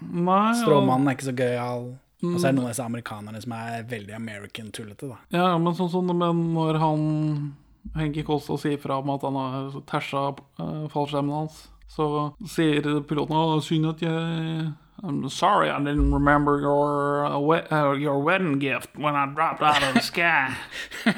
Nei, ja. Stråmannen er ikke så gøyal. Og så er det Mm. noen av disse amerikanerne som er veldig American-tullete, da. Ja, men sånn som men når han Henki Kolstad sier fra om at han har tæsja uh, fallskjermen hans, så sier piloten «Å, synd at jeg I'm sorry I didn't remember your, uh, we uh, your wedding gift when I dropped out of the sky.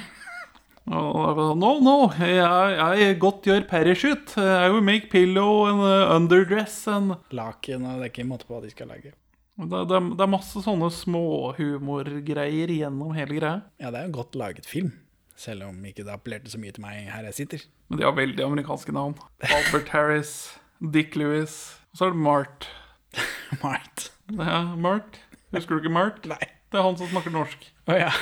Det, no, no, I, I got your parachute. I will make pillow and uh, underdress and Laken, og det er ikke måte på hva de skal lage. det, det, det er masse sånne småhumorgreier gjennom hele greia. Ja, det er en godt laget film. Selv om ikke det appellerte så mye til meg her jeg sitter. Men de har veldig amerikanske navn. Albert Harris, Dick Lewis, og så er det Mart. Mart. Ja, Mart. Husker du ikke Mart? Nei. Det er han som snakker norsk. Å ja.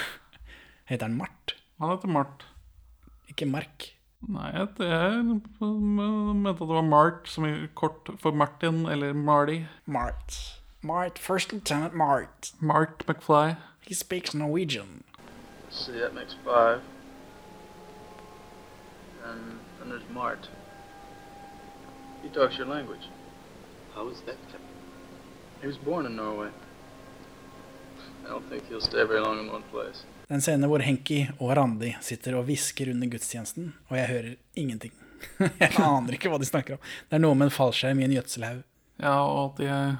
Heter han Mart? Han heter Mart. Ikke Mark? Nei, jeg, jeg mente at det var Mart, som er kort for Martin, eller Marty. Mart. Mart, First Lieutenant Mart. Mart McFly. He speaks Norwegian. See, that makes five. And then there's Mart. He talks your language. How is that, Captain? He was born in Norway. I don't think he'll stay very long in one place. Det er en scene hvor Henki og Randi sitter og hvisker under gudstjenesten, og jeg hører ingenting. jeg aner ikke hva de snakker om. Det er noe med en fallskjerm i en gjødselhaug. Ja, og at de er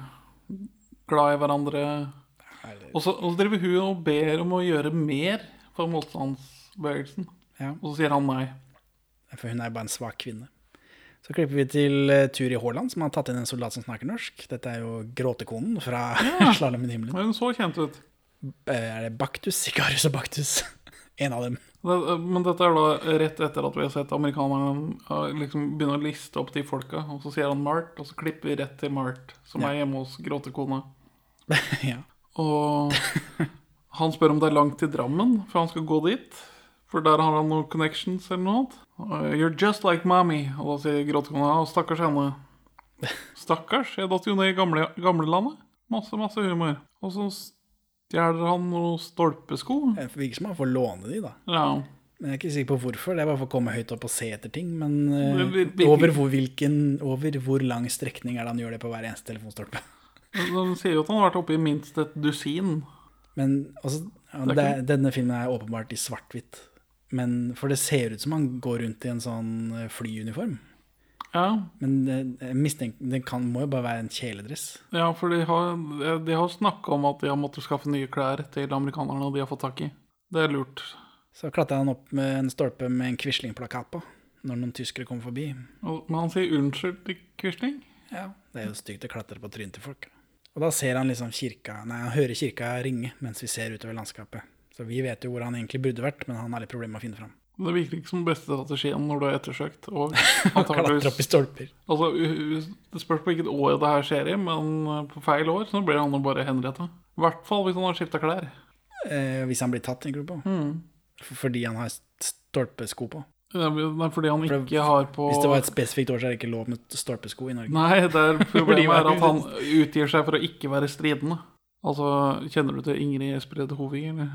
glad i hverandre. Og så, og så driver hun og ber om å gjøre mer for motstandsbevegelsen. Ja. Og så sier han nei. For hun er bare en svak kvinne. Så klipper vi til eh, Turi Haaland, som har tatt inn en soldat som snakker norsk. Dette er jo gråtekonen fra Slalåm i himmelen. Hun så kjent ut. Eh, Er det Baktus? Sikarius og Baktus. En av dem. Det, men dette er da rett etter at vi har sett amerikanerne liksom begynne å liste opp de folka. Og så sier han Mart, og så klipper vi rett til Mart, som Ja. er hjemme hos gråtekona. ja. Og han spør om det er langt til Drammen, for han skal gå dit. For der har han noen connections eller noe annet. You're just like mommy. Og da sier gråtekona og stakkars henne. Stakkars, jeg datt jo ned i gamle, gamlelandet. Masse, masse humor. Og så stjeler han noen stolpesko. Det virker som han får låne de, da. Ja. Men jeg er ikke sikker på hvorfor. Det er bare for å komme høyt opp og se etter ting. Men uh, virker- over, hvor, hvilken, over hvor lang strekning er det han gjør det på hver eneste telefonstolpe? De sier jo at han har vært oppe i minst et dusin. Men altså, ja, Det denne filmen er åpenbart i svart-hvitt. Men For det ser ut som han går rundt i en sånn eh, flyuniform. Ja, Men eh, jeg mistenker, det kan, må jo bare være en kjeledress. ja for de har, de har snakka om at de har måttet skaffe nye klær til amerikanerne, og de har fått tak i. Det er lurt. Så klatra han opp med en stolpe med en Quisling-plakat på når noen tyskere kommer forbi. Og- Men han sier unnskyld til Quisling. Ja, Det er jo stygt å klatre på trynet til folk. Og da ser han liksom kirka Nei, han hører kirka ringe mens vi ser utover landskapet. Så vi vet jo hvor han egentlig burde vært, men han har litt problemer med å finne fram. Det virker ikke som beste strategien når du er ettersøkt. Og Klatre opp i stolper. Altså, Det spørs på hvilket år det her skjer i, men uh, på feil år så blir han jo bare henretta. I hvert fall hvis han har skifta klær. Eh, hvis han blir tatt, tenker du på? Mm. Fordi han har stolpesko på. Det nei, fordi han For ikke har på Hvis det var et spesifikt år, så er det ikke lov med stolpesko i Norge. Nei, det er Fordi problemet er at han utgir seg for å ikke være stridende. Altså, Kjenner du til Ingrid Espred Hovig, eller?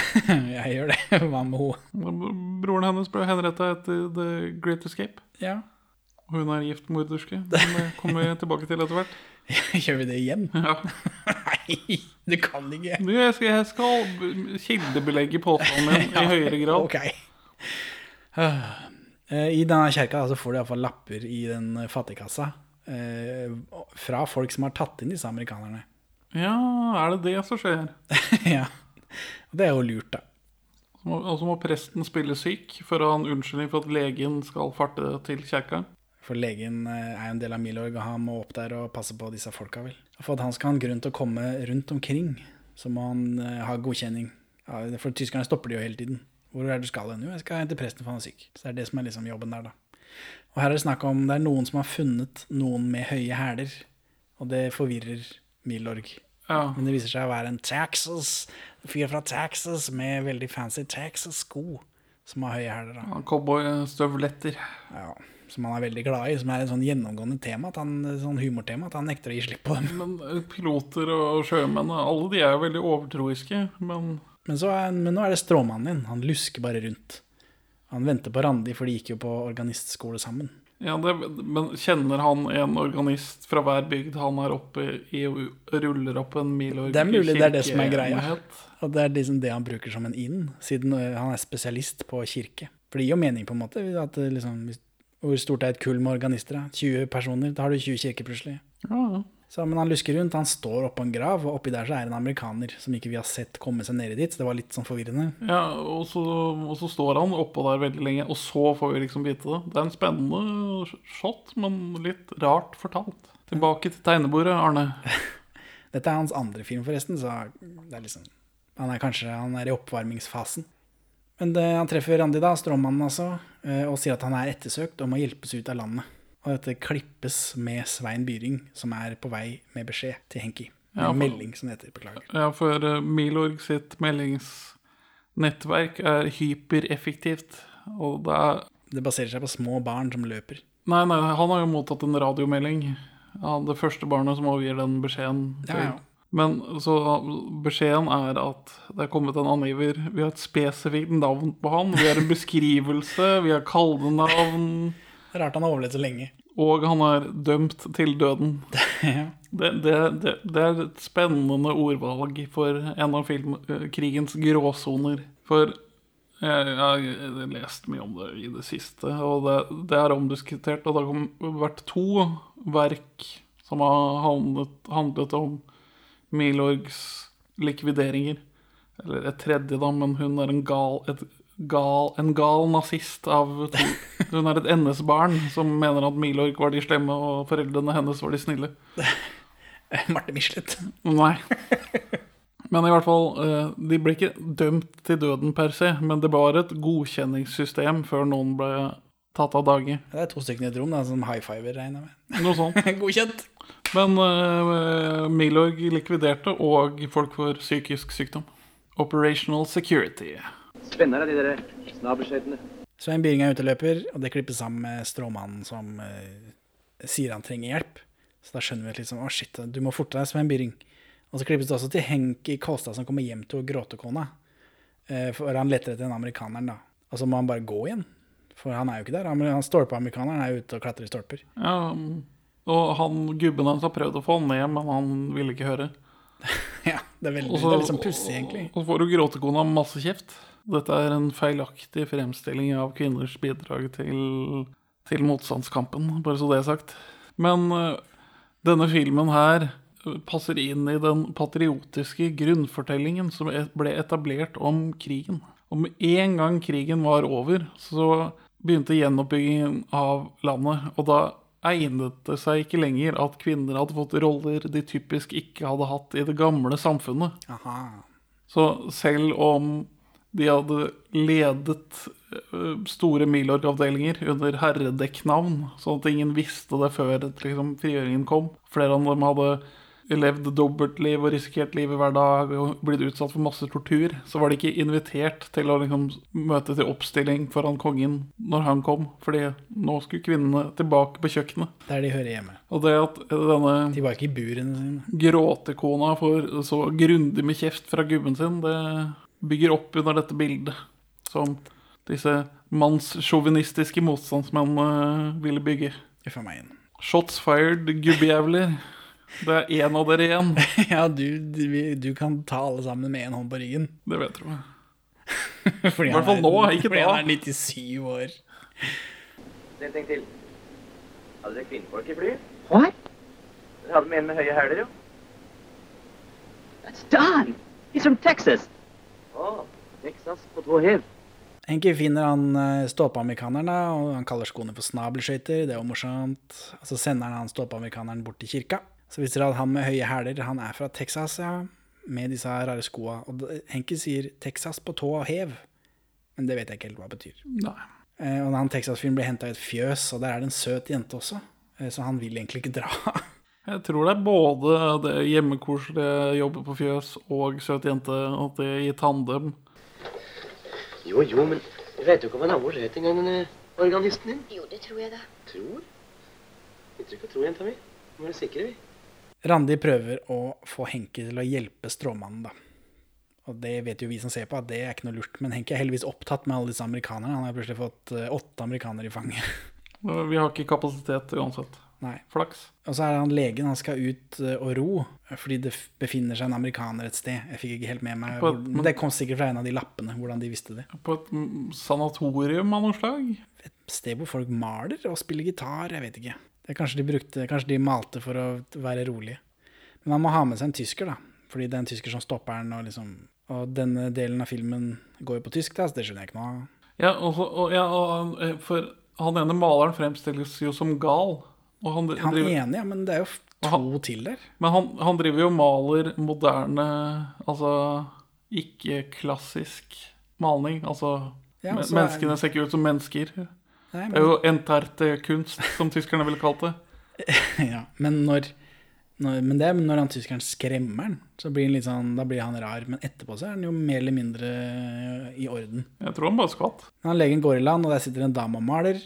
jeg gjør det. Hva med henne? Broren hennes ble henretta etter The Great Escape. Ja. Hun er gift morderske. Men det kommer vi tilbake til etter hvert. Gjør vi det igjen? Ja. Nei, du kan ikke. Du, jeg skal, jeg skal kildebelegge påstanden min i høyere grad. Ok. Eh, I denne kjerka så får du iallfall lapper i den fattigkassa eh, fra folk som har tatt inn disse amerikanerne. Ja, er det det som skjer? ja. Det er jo lurt, da. Og så må presten spille syk for å ha en unnskyldning for at legen skal farte til kjerka. For legen eh, er jo en del av Milorg, og han må opp der og passe på disse folka, vel. For at han skal ha en grunn til å komme rundt omkring, så må han eh, ha godkjenning. Ja, for tyskerne stopper de jo hele tiden. Hvor er det du skal hen? Jo, jeg skal hente presten, for han er syk. Så det er det som er liksom jobben der, da. Og her er det snakk om det er noen som har funnet noen med høye hæler, og det forvirrer Milorg. Ja. Men det viser seg å være en Texas, fyr fra Texas med veldig fancy Texas-sko, som har høye hæler. Ja, Cowboystøvletter. Ja, som han er veldig glad i, som er et sånn gjennomgående tema, at han, sånn humortema, at han nekter å gi slipp på dem. Men eh, piloter og sjømenn, alle de er jo veldig overtroiske. Men Men, så er, men nå er det stråmannen din. Han lusker bare rundt. Han venter på Randi, for de gikk jo på organistskole sammen. Ja, det, men kjenner han en organist fra hver bygd han er oppe i og ruller opp en milorg Det er mulig det er det som er greia. Og det er liksom det han bruker som en inn, siden han er spesialist på kirke. For det gir jo mening, på en måte. At liksom, hvor stort er et kull med organister? da? 20 personer? Da har du 20 kirker plutselig. Ja, ja. Så, men han lusker rundt, han står oppå en grav, og oppi der så er det en amerikaner som ikke vi har sett komme seg nedi dit. Så det var litt sånn forvirrende. Ja, og så, og så står han oppå der veldig lenge, og så får vi liksom vite det. Det er en spennende shot, men litt rart fortalt. Tilbake til tegnebordet, Arne. Dette er hans andre film, forresten, så det er liksom Han er kanskje han er i oppvarmingsfasen. Men det, han treffer Randi, da, stråmannen altså, eh, og sier at han er ettersøkt og må hjelpes ut av landet. Og dette klippes med Svein Byring, som er på vei med beskjed til Henki. Ja, for- melding, som det heter. Beklager. Ja, for eh, Milorg sitt meldingsnettverk er hypereffektivt. Og det er Det baserer seg på små barn som løper. Nei, nei, han har jo mottatt en radiomelding av det første barnet som overgir den beskjeden. Ja, ja. Men så beskjeden er at det er kommet en angiver. Vi har et spesifikt navn på han. Vi har en beskrivelse, vi har kallenavn. Rart han har overlevd så lenge. Og han er dømt til døden. ja. Det, det, det, det er et spennende ordvalg for en av filmkrigens gråsoner. For jeg, jeg har lest mye om det i det siste, og det, det er omdiskutert. Og det har vært to verk som har handlet, handlet om Milorgs likvideringer. Eller et tredje, da, men hun er en gal, et gal, en gal nazist av to. Hun er et NS-barn som mener at Milorg var de slemme, og foreldrene hennes var de snille. Marte Michelet. Nei. Men i hvert fall, eh, de ble ikke dømt til døden per se, men det var et godkjenningssystem før noen ble tatt av dage. Det er to stykker i et rom da, som high fiver, regner jeg med. Noe sånt. Godkjent. Men uh, Milorg likviderte, og folk får psykisk sykdom. Operational Security. Spennende, de der snabelskøytene. Svein Byring er uteløper, og det klippes sammen med stråmannen som eh, sier han trenger hjelp. Så da skjønner vi at liksom, å shit, du må forte deg, Svein Byring. Og så klippes det også til Henki Kolstad som kommer hjem til gråtekona. Eh, for han leter etter den amerikaneren, da. Og så må han bare gå igjen. For han er jo ikke der. Han, han stolpeamerikaneren er ute og klatrer i stolper. Ja, og han gubben hans har prøvd å få han ned, men han ville ikke høre. ja, det er veldig Også, det er litt sånn pussig, egentlig. Og så får jo gråtekona masse kjeft. Dette er en feilaktig fremstilling av kvinners bidrag til, til motstandskampen, bare så det er sagt. Men eh, denne filmen her passer inn i den patriotiske grunnfortellingen som et- ble etablert om krigen. Og med en gang krigen var over, så begynte gjenoppbyggingen av landet. Og da egnet det seg ikke lenger at kvinner hadde fått roller de typisk ikke hadde hatt i det gamle samfunnet. Aha. Så selv om de hadde ledet store Milorg-avdelinger under herredekknavn, sånn at ingen visste det før liksom, frigjøringen kom. Flere av dem hadde levd dobbeltliv og risikert livet hver dag og blitt utsatt for masse tortur. Så var de ikke invitert til å liksom, møte til oppstilling foran kongen når han kom, fordi nå skulle kvinnene tilbake på kjøkkenet. Der de hører hjemme. Og det at denne De var ikke i burene sine. gråtekona får så grundig med kjeft fra gubben sin, det bygger opp under dette bildet som disse mannssjåvinistiske motstandsmennene ville bygge. Uff a meg. Shots fired, gubbejævler. Det er én av dere igjen. ja, du, du, du kan ta alle sammen med en hånd på ryggen. Det vet du. Fordi I hvert fall nå, ikke fordi da. han er 97 år. En ting til. Hadde dere kvinnfolk i flyet? What? Dere hadde med en med høye hæler, jo. That's Don. He's from Texas. Å, Texas på tå hev. Henki finner han eh, ståpeamerikaneren, og han kaller skoene for snabelskøyter. Det er jo morsomt. Og så sender han ståpeamerikaneren bort til kirka. Så viser det at han med høye hæler, han er fra Texas, ja. Med disse rare skoa. Og Henki sier 'Texas på tå og hev'. Men det vet jeg ikke helt hva det betyr. Nei. Eh, Og han Texas-fyren blir henta i et fjøs, og der er det en søt jente også. Eh, Så han vil egentlig ikke dra. Jeg tror det er både det hjemmekoselige jobbet på fjøs og søt jente, at det i tandem Jo, jo, men jeg vet jo ikke om han har vært engang, organisten din. Jo, det tror jeg da. Tror? Vi tror ikke tro, jenta mi. Nå er vi sikre, vi. Randi prøver å få Henke til å hjelpe stråmannen, da. Og det vet jo vi som ser på, at det er ikke noe lurt. Men Henke er heldigvis opptatt med alle disse amerikanerne. Han har plutselig fått eh, åtte amerikanere i fanget. Vi har ikke kapasitet uansett. Nei. Flaks. Og så er han legen, han skal ut eh, og ro, fordi det befinner seg en amerikaner et sted. Jeg fikk ikke helt med meg hvor, et- men Det kom sikkert fra en av de lappene, hvordan de visste det. På et sanatorium av noe slag. Et sted hvor folk maler og spiller gitar, jeg vet ikke. Det er kanskje de brukte, kanskje de malte for å være rolige. Men han må ha med seg en tysker, da. Fordi det er en tysker som stopper han, og liksom Og denne delen av filmen går jo på tysk, da, så det skjønner jeg ikke noe av. Ja, og, og, ja, og eh, for han ene maleren fremstilles jo som gal. Han, Han driver, ene, ja, men det er jo to han- til der. men han, han driver jo og maler moderne Altså ikke-klassisk malning. Altså Ja, men- Menneskene ser ikke ut som mennesker. Det er jo enterte-kunst, som tyskerne ville kalt det. ja, men når, når Men det når han tyskeren skremmer han, så blir han litt sånn, da blir han rar. Men etterpå så er han jo mer eller mindre i orden. Jeg tror han bare skvatt. Men han leger en land, og der sitter en dame og maler.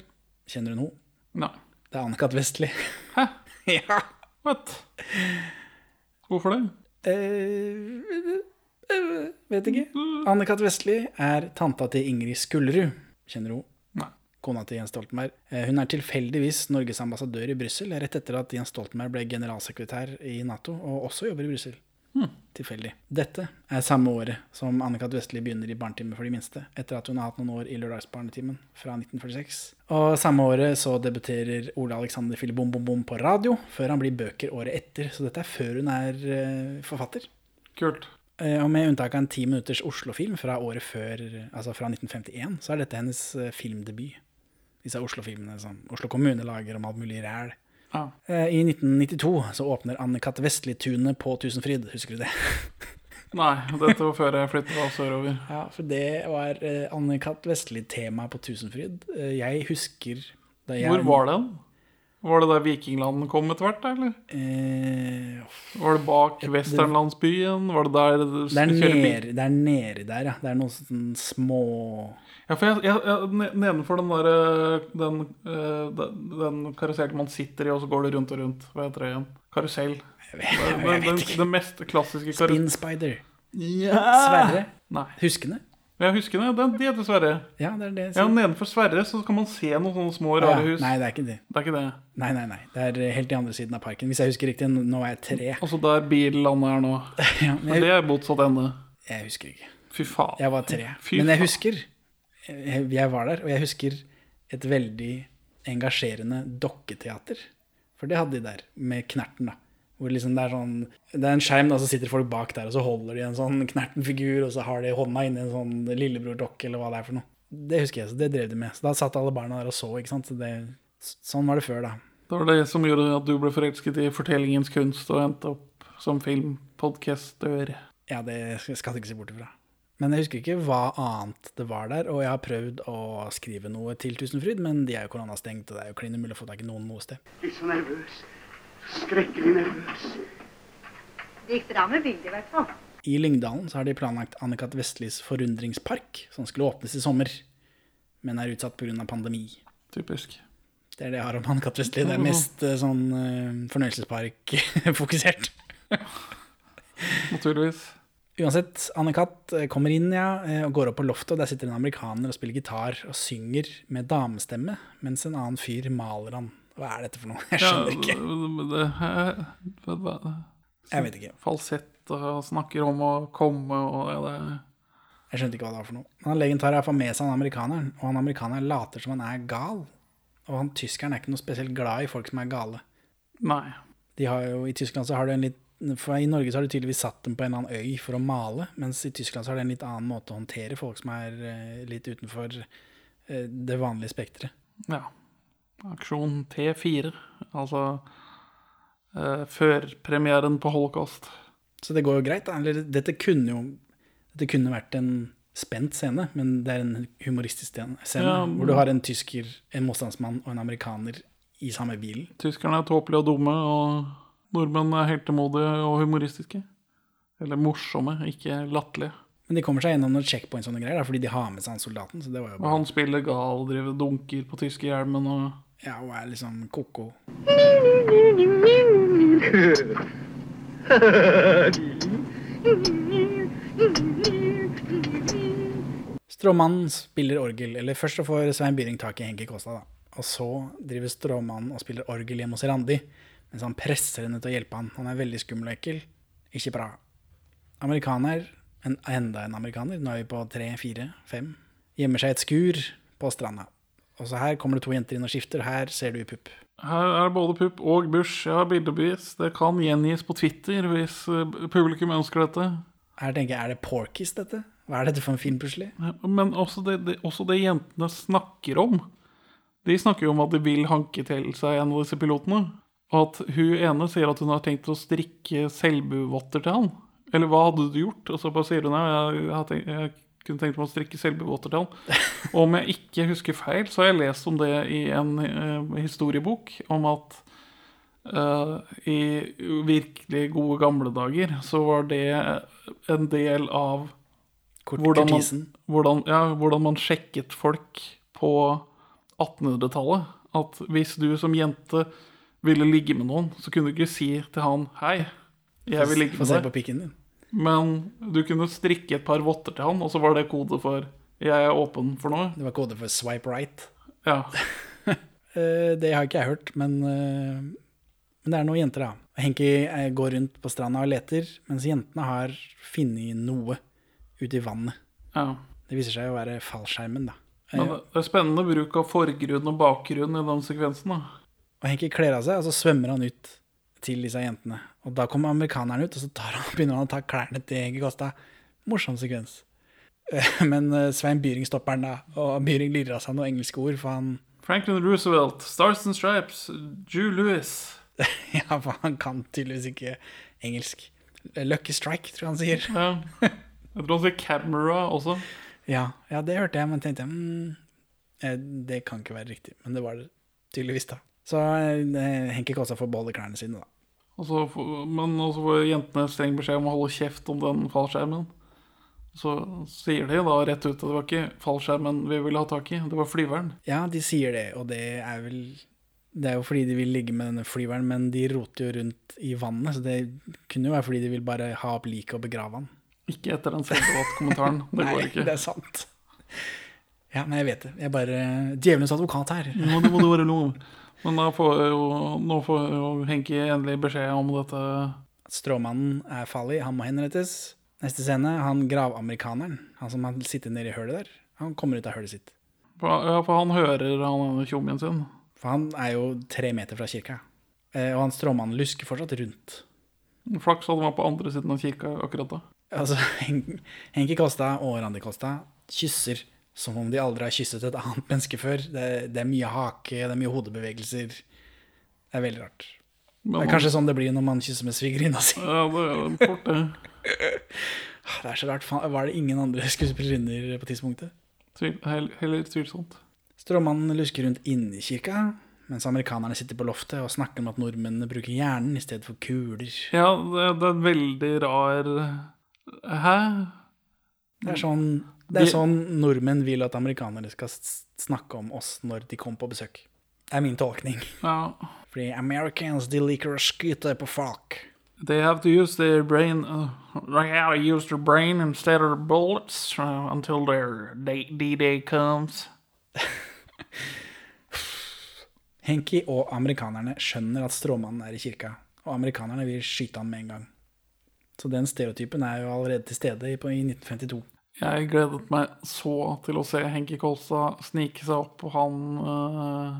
Kjenner hun henne? Nei. Det er Anne-Kat. Vestli. Hæ? ja. What? Hvorfor det? Eh, eh, vet ikke. Anne-Kat. Vestli er tanta til Ingrid Skullerud. Kjenner hun? Nei. Kona til Jens Stoltenberg. Eh, Hun er tilfeldigvis Norges ambassadør i Brussel, rett etter at Jens Stoltenberg ble generalsekretær i Nato, og også jobber i Brussel. Tilfeldig. Dette er samme året som Anne-Kat. Vestli begynner i Barnetime for de minste, etter at hun har hatt noen år i Lørdagsbarnetimen fra 1946. Og samme året så debuterer Ole Alexander Fille Bom Bom Bom på radio, før han blir bøker året etter. Så dette er før hun er uh, forfatter. Kult. Uh, Og med unntak av en ti minutters Oslo-film fra året før, altså fra 1951, så er dette hennes uh, filmdebut. Disse Oslo-filmene som Oslo kommune lager om alt mulig ræl. Ja. Eh, I 1992 så åpner Anne-Kat. Vestli-tunet på Tusenfryd, husker du det? Nei, dette var før jeg flytta sørover. Ja, for det var eh, Anne-Kat. Vestli-tema på Tusenfryd. Eh, jeg husker jeg Hvor var den? Var det der Vikingland kom etter hvert, eller? Eh, Var det bak Westernlandsbyen? Var det der det, er nede, nedi der, ja. Det er noen sånne små Ja, for jeg, jeg, jeg, nedenfor den der øh, Den, øh, den, den karusellen man sitter i, og så går det rundt og rundt. Hva heter det igjen? Karusell. Jeg vet, jeg vet ikke. den, ikke. den mest klassiske Spin. Spider. Ja. Sverre. Nei. Huskende? Jeg husker det. Det de heter Sverre. Ja, det er det. jeg Ja, nedenfor Sverre så kan man se noen sånne små, rare rare ja. hus. Nei, det er ikke det. Det er ikke det. Nei, nei, nei. Det er helt i andre siden av parken. Hvis jeg husker riktig, nå er jeg tre. Altså der billandet er nå. Ja, Men men det jeg, er motsatt ende. jeg husker ikke. Fy faen. Jeg var tre. Fy Men jeg husker jeg, jeg var der, og jeg husker et veldig engasjerende dokketeater. For det hadde de der, med Knerten, da. Hvor liksom det er sånn Det er en skjerm, da, så sitter folk bak der, og så holder de en sånn Knerten-figur, og så har de hånda inni en sånn lillebror-dokke, eller hva det er for noe. Det husker jeg, så det drev de med. Så da satt alle barna der og så, ikke sant. Så det, sånn var det før, da. Det var det som gjorde at du ble forelsket i fortellingens kunst og endte opp som filmpodcastør. Ja, det skal du ikke se bort ifra. Men jeg husker ikke hva annet det var der, og jeg har prøvd å skrive noe til Tusenfryd, men de er jo koronastengt, og det er jo klin umulig å få tak i noen noe sted. Litt så nervøs. Skrekkelig nervøs. Det gikk bra med bildet, i hvert fall. I Lyngdalen så har de planlagt Anne-Kat. Vestlis forundringspark, som skulle åpnes i sommer, men er utsatt pga. pandemi. Typisk. Det er det jeg har om Anne-Kat. Vestli. Det er mest eh, sånn eh, fornøyelsespark-fokusert. Naturligvis. Uansett, Anne-Kat. kommer inn ja, eh, og går opp på loftet, og der sitter en amerikaner og spiller gitar og synger med damestemme, mens en annen fyr maler han. Hva er dette for noe? Jeg skjønner ikke. det, det, det, det, Jeg vet ikke. Falsett og snakker om å komme og ja, det Jeg skjønte ikke hva det var for noe. Men han legen tar iallfall med seg han amerikaneren, og han amerikaneren later som han er gal. Og han tyskeren er ikke noe spesielt glad i folk som er gale. Nei. De har jo, I Tyskland så har du en litt For i Norge så har du tydeligvis satt dem på en eller annen øy for å male, mens i Tyskland så har de en litt annen måte å håndtere folk som er eh, litt utenfor eh, det vanlige spekteret. Ja. Aksjon T4. Altså eh, førpremieren på holocaust. Så det går jo greit. Da. Eller dette kunne jo Dette kunne vært en spent scene, men det er en humoristisk scene, Ja, hvor du har en tysker, en motstandsmann og en amerikaner i samme bilen. Tyskerne er tåpelige og dumme, og nordmenn er heltemodige og humoristiske. Eller morsomme, ikke latterlige. Men de kommer seg gjennom noen checkpoints og noen greier, da, fordi de har med seg han soldaten. Så det var jo Og bra. han spiller gal, driver dunker på tyskehjelmen og Ja, hun er liksom ko-ko. Stråmannen spiller orgel, eller først så får Svein Byring tak i Henki Kåstad, da. Og så driver Stråmannen og spiller orgel hjemme hos Randi, mens han presser henne til å hjelpe han. Han er veldig skummel og ekkel. Ikke bra. Amerikaner, en, enda en amerikaner, nå er vi på tre, fire, fem, gjemmer seg i et skur på stranda. Og så her kommer det to jenter inn og skifter, her ser du pupp. Her er både pupp og Bush. Jeg har bildebevis. Det kan gjengis på Twitter hvis eh, publikum ønsker dette. Her tenker jeg, er det Porkis dette? Hva er dette for en film plutselig? Men også det, det, også det jentene snakker om. De snakker jo om at de vil hanke til seg en av disse pilotene. Og at hun ene sier at hun har tenkt å strikke selbuvotter til han. Eller hva hadde du gjort? Og så bare sier hun ja, jeg, jeg, jeg kunne tenkt meg å strikke selbuvotter til han. Og om jeg ikke husker feil, så har jeg lest om det i en uh, historiebok om at uh, i virkelig gode gamle dager så var det en del av hvordan man, hvordan, ja, hvordan man sjekket folk på 1800-tallet. At hvis du som jente ville ligge med noen, så kunne du ikke si til han 'hei, jeg vil ligge med deg'. Få se på pikken din. Men du kunne strikke et par votter til han, og så var det kode for 'jeg er åpen for noe'. Det var kode for swipe right. Ja. Eh, det har ikke jeg hørt, men, eh, men det er noen jenter, da. Henki eh, går rundt på stranda og leter, mens jentene har funnet noe ute i vannet. ja. Det viser seg å være fallskjermen, da. Men det det er spennende bruk av forgrunn og bakgrunn i den sekvensen. da. Og Henki kler av seg, og så svømmer han ut til disse jentene. Og da kommer amerikaneren ut, og så tar han, begynner han å ta klærne til Henki Kosta. Morsom sekvens. Eh, Men eh, Svein Byring stopper han da, og Byring lirer av seg noen engelske ord, for han Franklin Roosevelt, Stars and Stripes, Jew Lewis. Ja, for han kan tydeligvis ikke engelsk. Lucky strike, tror jeg han sier. Ja. Jeg tror han sier camera også. Ja, ja det hørte jeg, men tenkte mm, eh, det kan ikke være riktig. Men det var det tydeligvis, da. Så eh, Henki Kåsa får beholde klærne sine, da. Og så får- men så får jentene streng beskjed om å holde kjeft om den fallskjermen. Så sier de da rett ut at det var ikke fallskjermen vi ville ha tak i, det var flyveren. Ja, de sier det, og det er vel Det er jo fordi de vil ligge med denne flyveren, men de roter jo rundt i vannet, så det kunne jo være fordi de vil bare ha opp liket og begrave han. Ikke etter den selvdebatt-kommentaren. Det går Nei, ikke. det er sant. Ja, men jeg vet det. Jeg er bare djevelens advokat her. Nå må det være lov. Men da får jo, nå får jo Henki endelig beskjed om dette Stråmannen er farlig, han må henrettes. Neste scene, han gravamerikaneren, han som har sittet nede i hølet der, han kommer ut av hølet sitt. For, ja, for han hører han tjommien sin. For han er jo tre meter fra kirka. Eh, Og han stråmannen lusker fortsatt rundt. Flaks at han var på andre siden av kirka akkurat da. Altså, Hen- Henki Kosta og Randi Kosta kysser som om de aldri har kysset et annet menneske før. Det, det er mye hake, det er mye hodebevegelser. Det er veldig rart. Men Det er kanskje sånn det blir når man kysser med svigerinna si. Ja, det er fort det. Det er så rart. Var det ingen andre skuespillerinner på tidspunktet? Tvil, heller, heller tvilsomt. Stråmannen lusker rundt inne i kirka, mens amerikanerne sitter på loftet og snakker om at nordmennene bruker hjernen i stedet for kuler. Ja, det, det er en veldig rar Hæ? Det er sånn, det er sånn nordmenn vil at amerikanere skal snakke om oss når de kommer på besøk. Det er min tolkning. Ja. Fordi Americans de liker å skyte på folk. They have to use their brain. Uh, they have to use their brain instead of bullets uh, until their D-day comes. Henki og amerikanerne skjønner at stråmannen er i kirka, og amerikanerne vil skyte han med en gang. Så den stereotypen er jo allerede til stede i, 1952. Jeg gledet meg så til å se Henki Kolstad snike seg opp på han uh,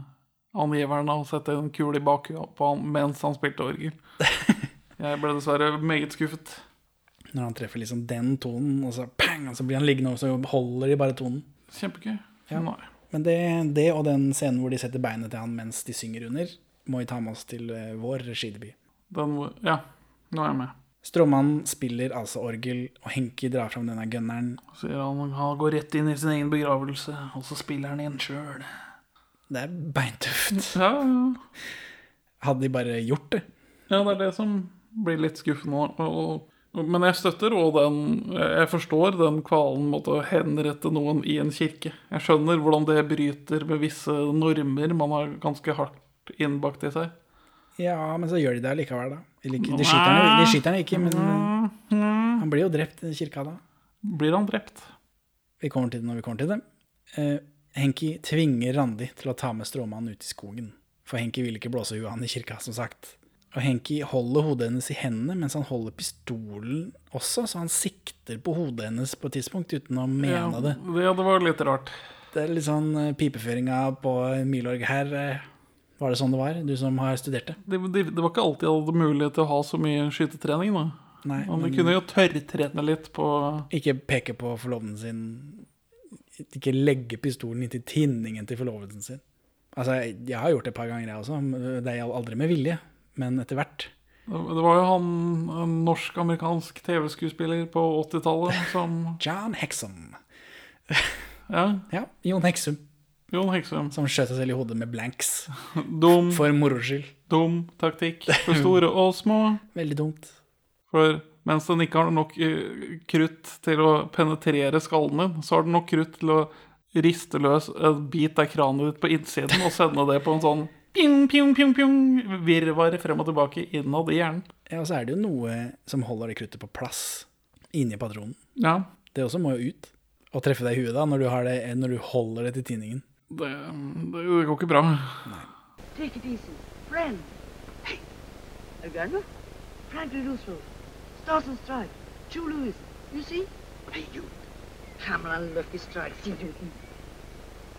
angiveren og sette en kule i bakhuet på han mens han spilte orgel. Jeg ble dessverre meget skuffet. Når han treffer liksom den tonen, og så pang, og så blir han liggende, og så holder de bare tonen. Kjempegøy. Ja. Men det, det og den scenen hvor de setter beinet til han mens de synger under, må vi ta med oss til eh, vår regidebut. Ja, nå er jeg med. Stråmannen spiller altså orgel, og Henki drar fram denne gunneren. Sier han han går rett inn i sin egen begravelse, og så spiller han igjen sjøl. Det er beintøft. Ja, ja. Hadde de bare gjort det? Ja, det er det som blir litt skuffende. Og, og, men jeg støtter og den Jeg forstår den kvalen mot å henrette noen i en kirke. Jeg skjønner hvordan det bryter med visse normer man har ganske hardt innbakt i seg. Ja, men så gjør de det allikevel, da. Eller ikke, de skyter han jo- de skyter han ikke, men han blir jo drept i kirka da. Blir han drept? Vi kommer til det når vi kommer til det. Eh, Henki tvinger Randi til å ta med stråmannen ut i skogen. For Henki vil ikke blåse huet han i kirka, som sagt. Og Henki holder hodet hennes i hendene mens han holder pistolen også, så han sikter på hodet hennes på et tidspunkt uten å mene det. ja, det var litt rart. Det er litt sånn eh, pipeføringa på Milorg her. eh, Var det sånn det var? Du som har studert det? Det, det, det var ikke alltid jeg hadde mulighet til å ha så mye skytetrening. da. Nei, Man men- kunne jo tørrtrene litt på Ikke peke på forloveden sin. Ikke legge pistolen inntil tinningen til forloveden sin. Altså, jeg, har gjort det et par ganger, jeg også. Det er aldri med vilje, men etter hvert. Det var jo han, norsk-amerikansk TV-skuespiller på 80-tallet som John Hexum. Ja, Ja, Jon Hexum. Jon Heksum. Som skjøt seg selv i hodet med blanks. Dum, For moro skyld. dum taktikk for store og små. Veldig dumt. For mens den ikke har nok eh, krutt til å penetrere skallen din, så har den nok krutt til å riste løs en bit av kranet ditt på innsiden og sende det på en sånn ping, ping, ping, ping, virvar frem og tilbake innad i hjernen. Ja, og så er det jo noe som holder det kruttet på plass inni patronen. Ja, Det også må jo ut. Og treffe deg i huet da, når du, har det, når du holder det til tinningen. Det, det, det går ikke bra. Take it easy. Friend. Hey. Again? Franklin Roosevelt. Stars and Stripes. Joe Louis. You see? Hey, you. Cameron Lucky Strike. See you.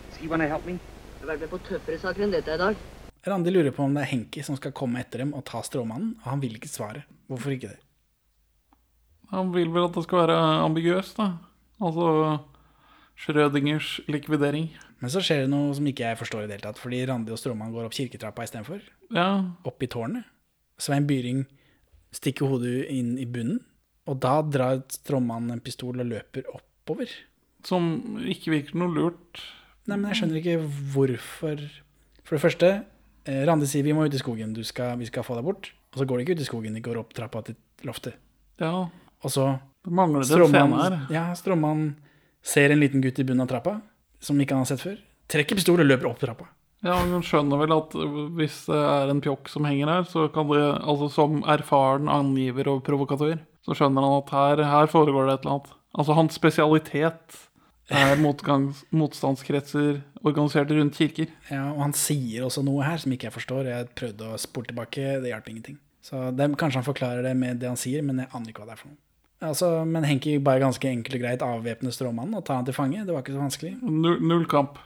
Does he want to help me? Jeg har vært med på tøffere saker enn dette i dag. Randi lurer på om det er Henki som skal komme etter dem og ta stråmannen, og han vil ikke svare. Hvorfor ikke det? Han vil vel at det skal være ambiguøst, da. Altså Schrødingers likvidering. Men så skjer det noe som ikke jeg forstår i det hele tatt, fordi Randi og Stråmann går opp kirketrappa istedenfor. Ja, Opp i tårnet. Svein Byring stikker hodet inn i bunnen, og da drar Stråmann en pistol og løper oppover. Som ikke virker noe lurt. Nei, men jeg skjønner ikke hvorfor For det første, eh, Randi sier vi må ut i skogen, du skal, vi skal få deg bort. Og så går de ikke ut i skogen, de går opp trappa til loftet. Ja, Og så det mangler det en scene her. ja, Stråmann ser en liten gutt i bunnen av trappa, som ikke han har sett før. Trekker pistol og løper opp trappa. Ja, men skjønner vel at hvis det er en pjokk som henger her, så kan det, altså som erfaren angiver og provokatør, så skjønner han at her, her foregår det et eller annet. Altså hans spesialitet er motgangs, motstandskretser organisert rundt kirker. Ja, og han sier også noe her som ikke jeg forstår. Jeg prøvde å spore tilbake, det hjalp ingenting. Så det, Kanskje han forklarer det med det han sier, men jeg aner ikke hva det er for noe. Altså, men Henki bare ganske enkelt og greit avvæpne stråmannen og tar han til fange. Det var ikke så vanskelig. Null, null kamp.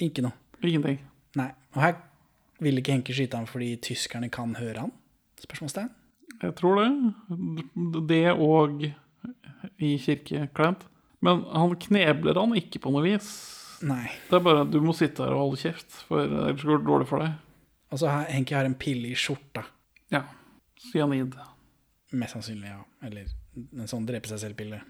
Ikke noe. Ingenting. Nei. Og her vil ikke Henki skyte ham fordi tyskerne kan høre han? Spørsmålstegn. Jeg tror det. Det og i kirkeklent. Men han knebler han ikke på noe vis. Nei. Det er bare at du må sitte her og holde kjeft, for ellers går det dårlig for deg. Altså, Henki har en pille i skjorta. Ja. Cyanid. Mest sannsynlig, ja. Eller en sånn drepe seg selv-pille.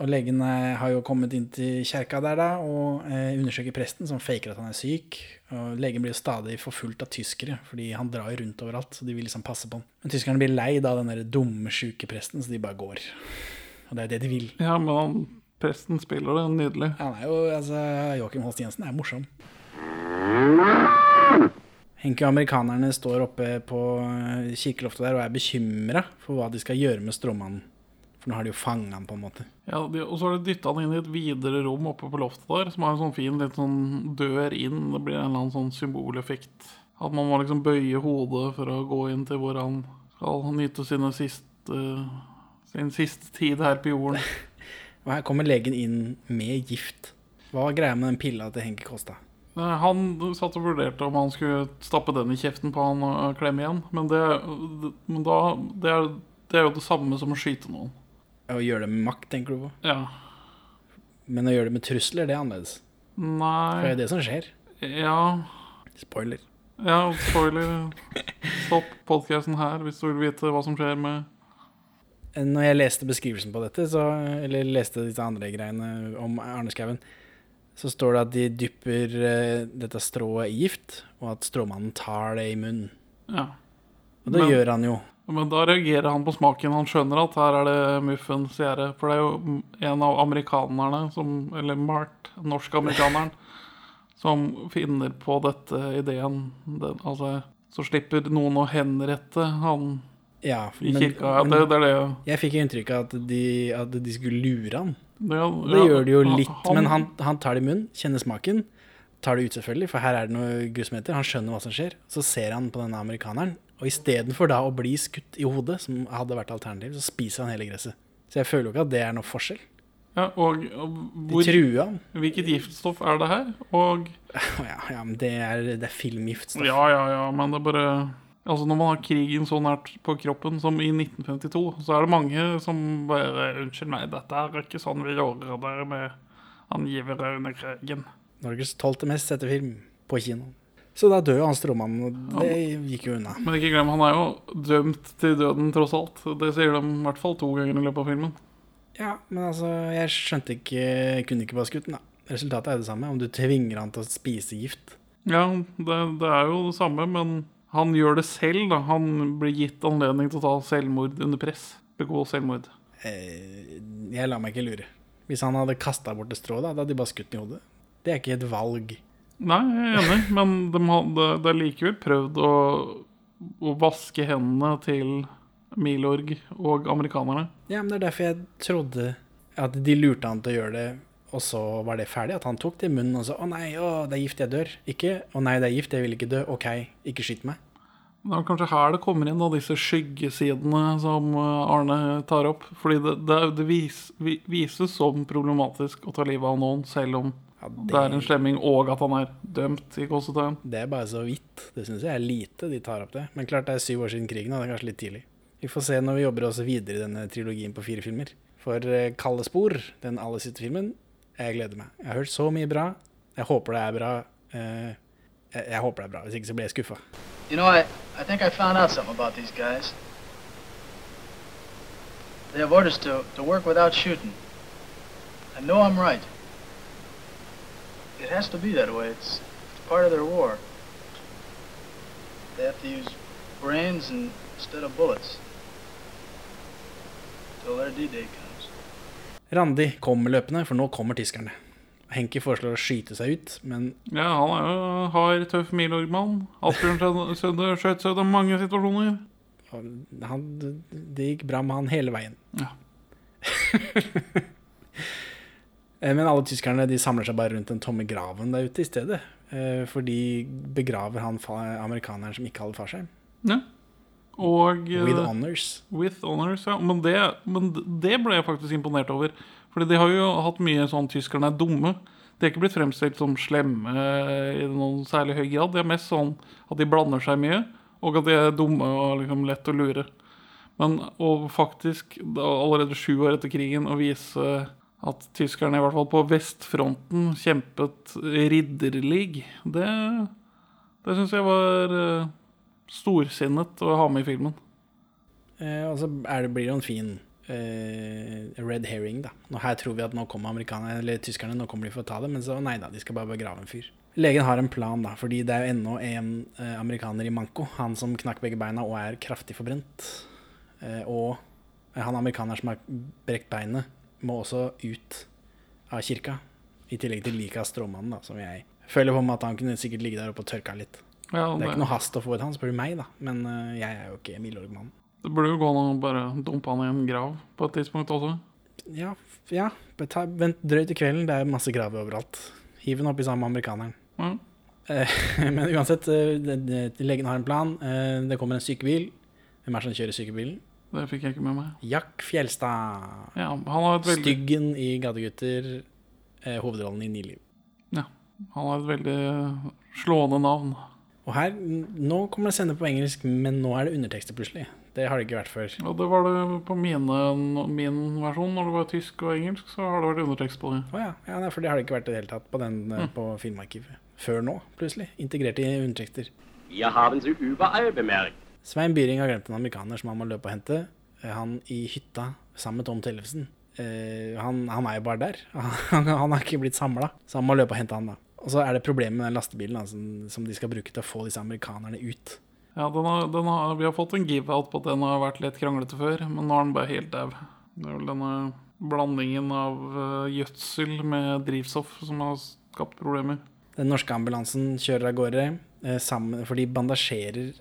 Og legen eh, har jo kommet inn til kjerka der da, og eh, undersøker presten, som faker at han er syk. Og legen blir jo stadig forfulgt av tyskere, fordi han drar jo rundt overalt, så de vil liksom passe på han. Men tyskerne blir lei av den der dumme, sjuke presten, så de bare går. Og det er det de vil. Ja, men han, presten spiller det nydelig. Han er jo, altså, Joakim Holst Jensen er morsom. Henke og amerikanerne står oppe på eh, kirkeloftet der og er bekymra for hva de skal gjøre med stråmannen. For nå har de jo fanga han, på en måte. Ja, de, Og så har de dytta han inn i et videre rom oppe på loftet der, som har en sånn fin litt sånn dør inn. Det blir en eller annen sånn symboleffekt. At man må liksom bøye hodet for å gå inn til hvor han skal nyte sine siste, sin siste tid her på jorden. Og her kommer legen inn med gift. Hva var greia med den pilla til Henke Kosta? Han satt og vurderte om han skulle stappe den i kjeften på han og klemme igjen. Men det, men da, det, er, det er jo det samme som å skyte noen. Å gjøre det med makt, tenker du på? Ja. Men å gjøre det med trusler, det er annerledes. For det er er det som skjer. Ja. Spoiler. Ja, spoiler. Stopp podkasten her hvis du vil vite hva som skjer med Når jeg leste beskrivelsen på dette, så, eller leste disse andre greiene om Arne Skouen, så står det at de dypper eh, dette strået i gift, og at stråmannen tar det i munnen. Ja. Og det Men- gjør han jo. Men da reagerer han på smaken. Han skjønner at her er det muffens gjerde. For det er jo en av amerikanerne, som, eller Mart, norsk-amerikaneren, som finner på dette ideen. Den, altså, så slipper noen å henrette han Ja, i men- kirka. Ja, det, det er det. Jeg fikk inntrykk av at de, at de skulle lure han. Det, Det gjør de jo litt, han- men han, han tar det i munnen, kjenner smaken, tar det ut selvfølgelig, for her er det noe grusomheter. Han skjønner hva som skjer. Så ser han på denne amerikaneren, og istedenfor da å bli skutt i hodet, som hadde vært alternativ, så spiser han hele gresset. Så jeg føler jo ikke at det er noe forskjell. Ja, og, og De truer han. hvilket giftstoff er det her? Og Ja, ja men det er, det er filmgiftstoff. Ja, ja, ja, men det er bare Altså Når man har krigen så nært på kroppen som i 1952, så er det mange som bare Unnskyld meg, dette er ikke sånn vi gjorde det med angivere under krigen. Norges tolvte mest sette film på kino. Så da dør jo han stråmannen, og det gikk jo unna. Men ikke glem, han er jo dømt til døden tross alt. Det sier de i hvert fall to ganger i løpet av filmen. Ja, men altså, jeg skjønte ikke Jeg kunne ikke bare skutt den, da. Resultatet er det samme, om du tvinger han til å spise gift. Ja, det, det er jo det samme, men han gjør det selv. da Han blir gitt anledning til å ta selvmord under press. Begå selvmord. Eh, jeg lar meg ikke lure. Hvis han hadde kasta bort et strå, da, da hadde de bare skutt den i hodet. Det er ikke et valg. Nei, jeg er enig, men de hadde, er likevel prøvd å, å vaske hendene til Milorg og amerikanerne. Ja, men det er derfor jeg trodde at de lurte han til å gjøre det, og så var det ferdig. At han tok det i munnen og så 'Å nei, å, det er gift, jeg dør'. Ikke 'Å nei, det er gift, jeg vil ikke dø'. OK, ikke skyt meg. Det er kanskje her det kommer inn, da, disse skyggesidene som eh, Arne tar opp. Fordi det, det, det vis, vi, vises som problematisk å ta livet av noen, selv om det er en slemming og at han er dømt i gåsetegn. Det er bare så vidt. Det syns jeg er lite de tar opp det. Men klart det er syv år siden krigen, og det er kanskje litt tidlig. Vi får se når vi jobber oss videre i denne trilogien på fire filmer. For eh, Kalde spor, den aller siste filmen, jeg gleder meg. Jeg har hørt så mye bra. Jeg håper det er bra. Eh, jeg, jeg håper det er bra, hvis ikke så blir jeg skuffa. You know, I, I think I found out something about these guys. They have orders to, to work without shooting. I know I'm right. It has to be that way. It's, it's part of their war. They have to use brains and, instead of bullets. Till their D-Day comes. Randi kommer løpende, for nå kommer tyskerne. Henki foreslår å skyte seg ut, men Ja, han er jo hard, tøff milorgmann. Asbjørn Sødde skjøt seg ut av mange situasjoner. han, det gikk bra med han hele veien. Ja. Eh, Men alle tyskerne de samler seg bare rundt den tomme graven der ute i stedet. eh, For de begraver han amerikaneren som ikke hadde fallskjerm. Ja. Og eh, With honors. With honors, ja. Men det, men det ble jeg faktisk imponert over. Fordi de har jo hatt mye sånn tyskerne er dumme. De er ikke blitt fremstilt som slemme i noen særlig høy grad. De er mest sånn at de blander seg mye, og at de er dumme og liksom lett å lure. Men å faktisk, allerede sju år etter krigen, å vise at tyskerne, i hvert fall på vestfronten, kjempet ridderlig, det, det syns jeg var eh, storsinnet å ha med i filmen. Eh, Og så er det, blir det en fin eh, red herring, da. Nå her tror vi at nå kommer amerikanerne, eller tyskerne, nå kommer de for å ta det, men så nei da, de skal bare begrave en fyr. Legen har en plan, da, fordi det er jo ennå en eh, amerikaner i manko. Han som knakk begge beina og er kraftig forbrent. Eh, og han amerikaneren som har brekt beinet, må også ut av kirka. I tillegg til liket av stråmannen, da, som jeg føler på meg at han kunne sikkert ligge der oppe og tørka litt. Ja, det er ikke noe hast å få ut han, spør du meg, da. Men uh, jeg er jo ikke Milorg-mann. Det burde jo gå an å bare dumpe han i en grav på et tidspunkt også. Ja, ja. Vent drøyt til kvelden, det er masse graver overalt. Hiv den oppi sammen med amerikaneren. Ja. Uh, Men uansett, det, legen har en plan. Det kommer en sykebil. Hvem er det som kjører sykebilen? Det fikk jeg ikke med meg. Jack Fjelstad. Ja, han har et veldig Styggen i Gategutter. eh, Hovedrollen i Niliv. Ja, han har et veldig slående navn. Og her, nå kommer det sende på engelsk, men nå er det undertekster plutselig. Det har det ikke vært før. Og det var det på mine, min versjon. Når det var tysk og engelsk, så har det vært undertekst på det. Oh, ja. ja for det har det ikke vært i det hele tatt på, den, eh, Mm. på Filmarkivet. Før nå, plutselig. Integrert i undertekster. Jeg haben sie überall bemerkt. Svein Byring har glemt en amerikaner som han må løpe og hente. Eh, Han i hytta sammen med Tom Tellefsen. Uh, han, han er jo bare der. Han, han har ikke blitt samla, så han må løpe og hente han da. Og så er det problemet med den lastebilen da, som, som de skal bruke til å få disse amerikanerne ut. Ja, den har, den har, Vi har fått en give-out på at den har vært litt kranglete før, men nå er den bare helt dau. Det er vel denne blandingen av eh, gjødsel med drivstoff som har skapt problemer. Den norske ambulansen kjører av gårde, sammen, for de bandasjerer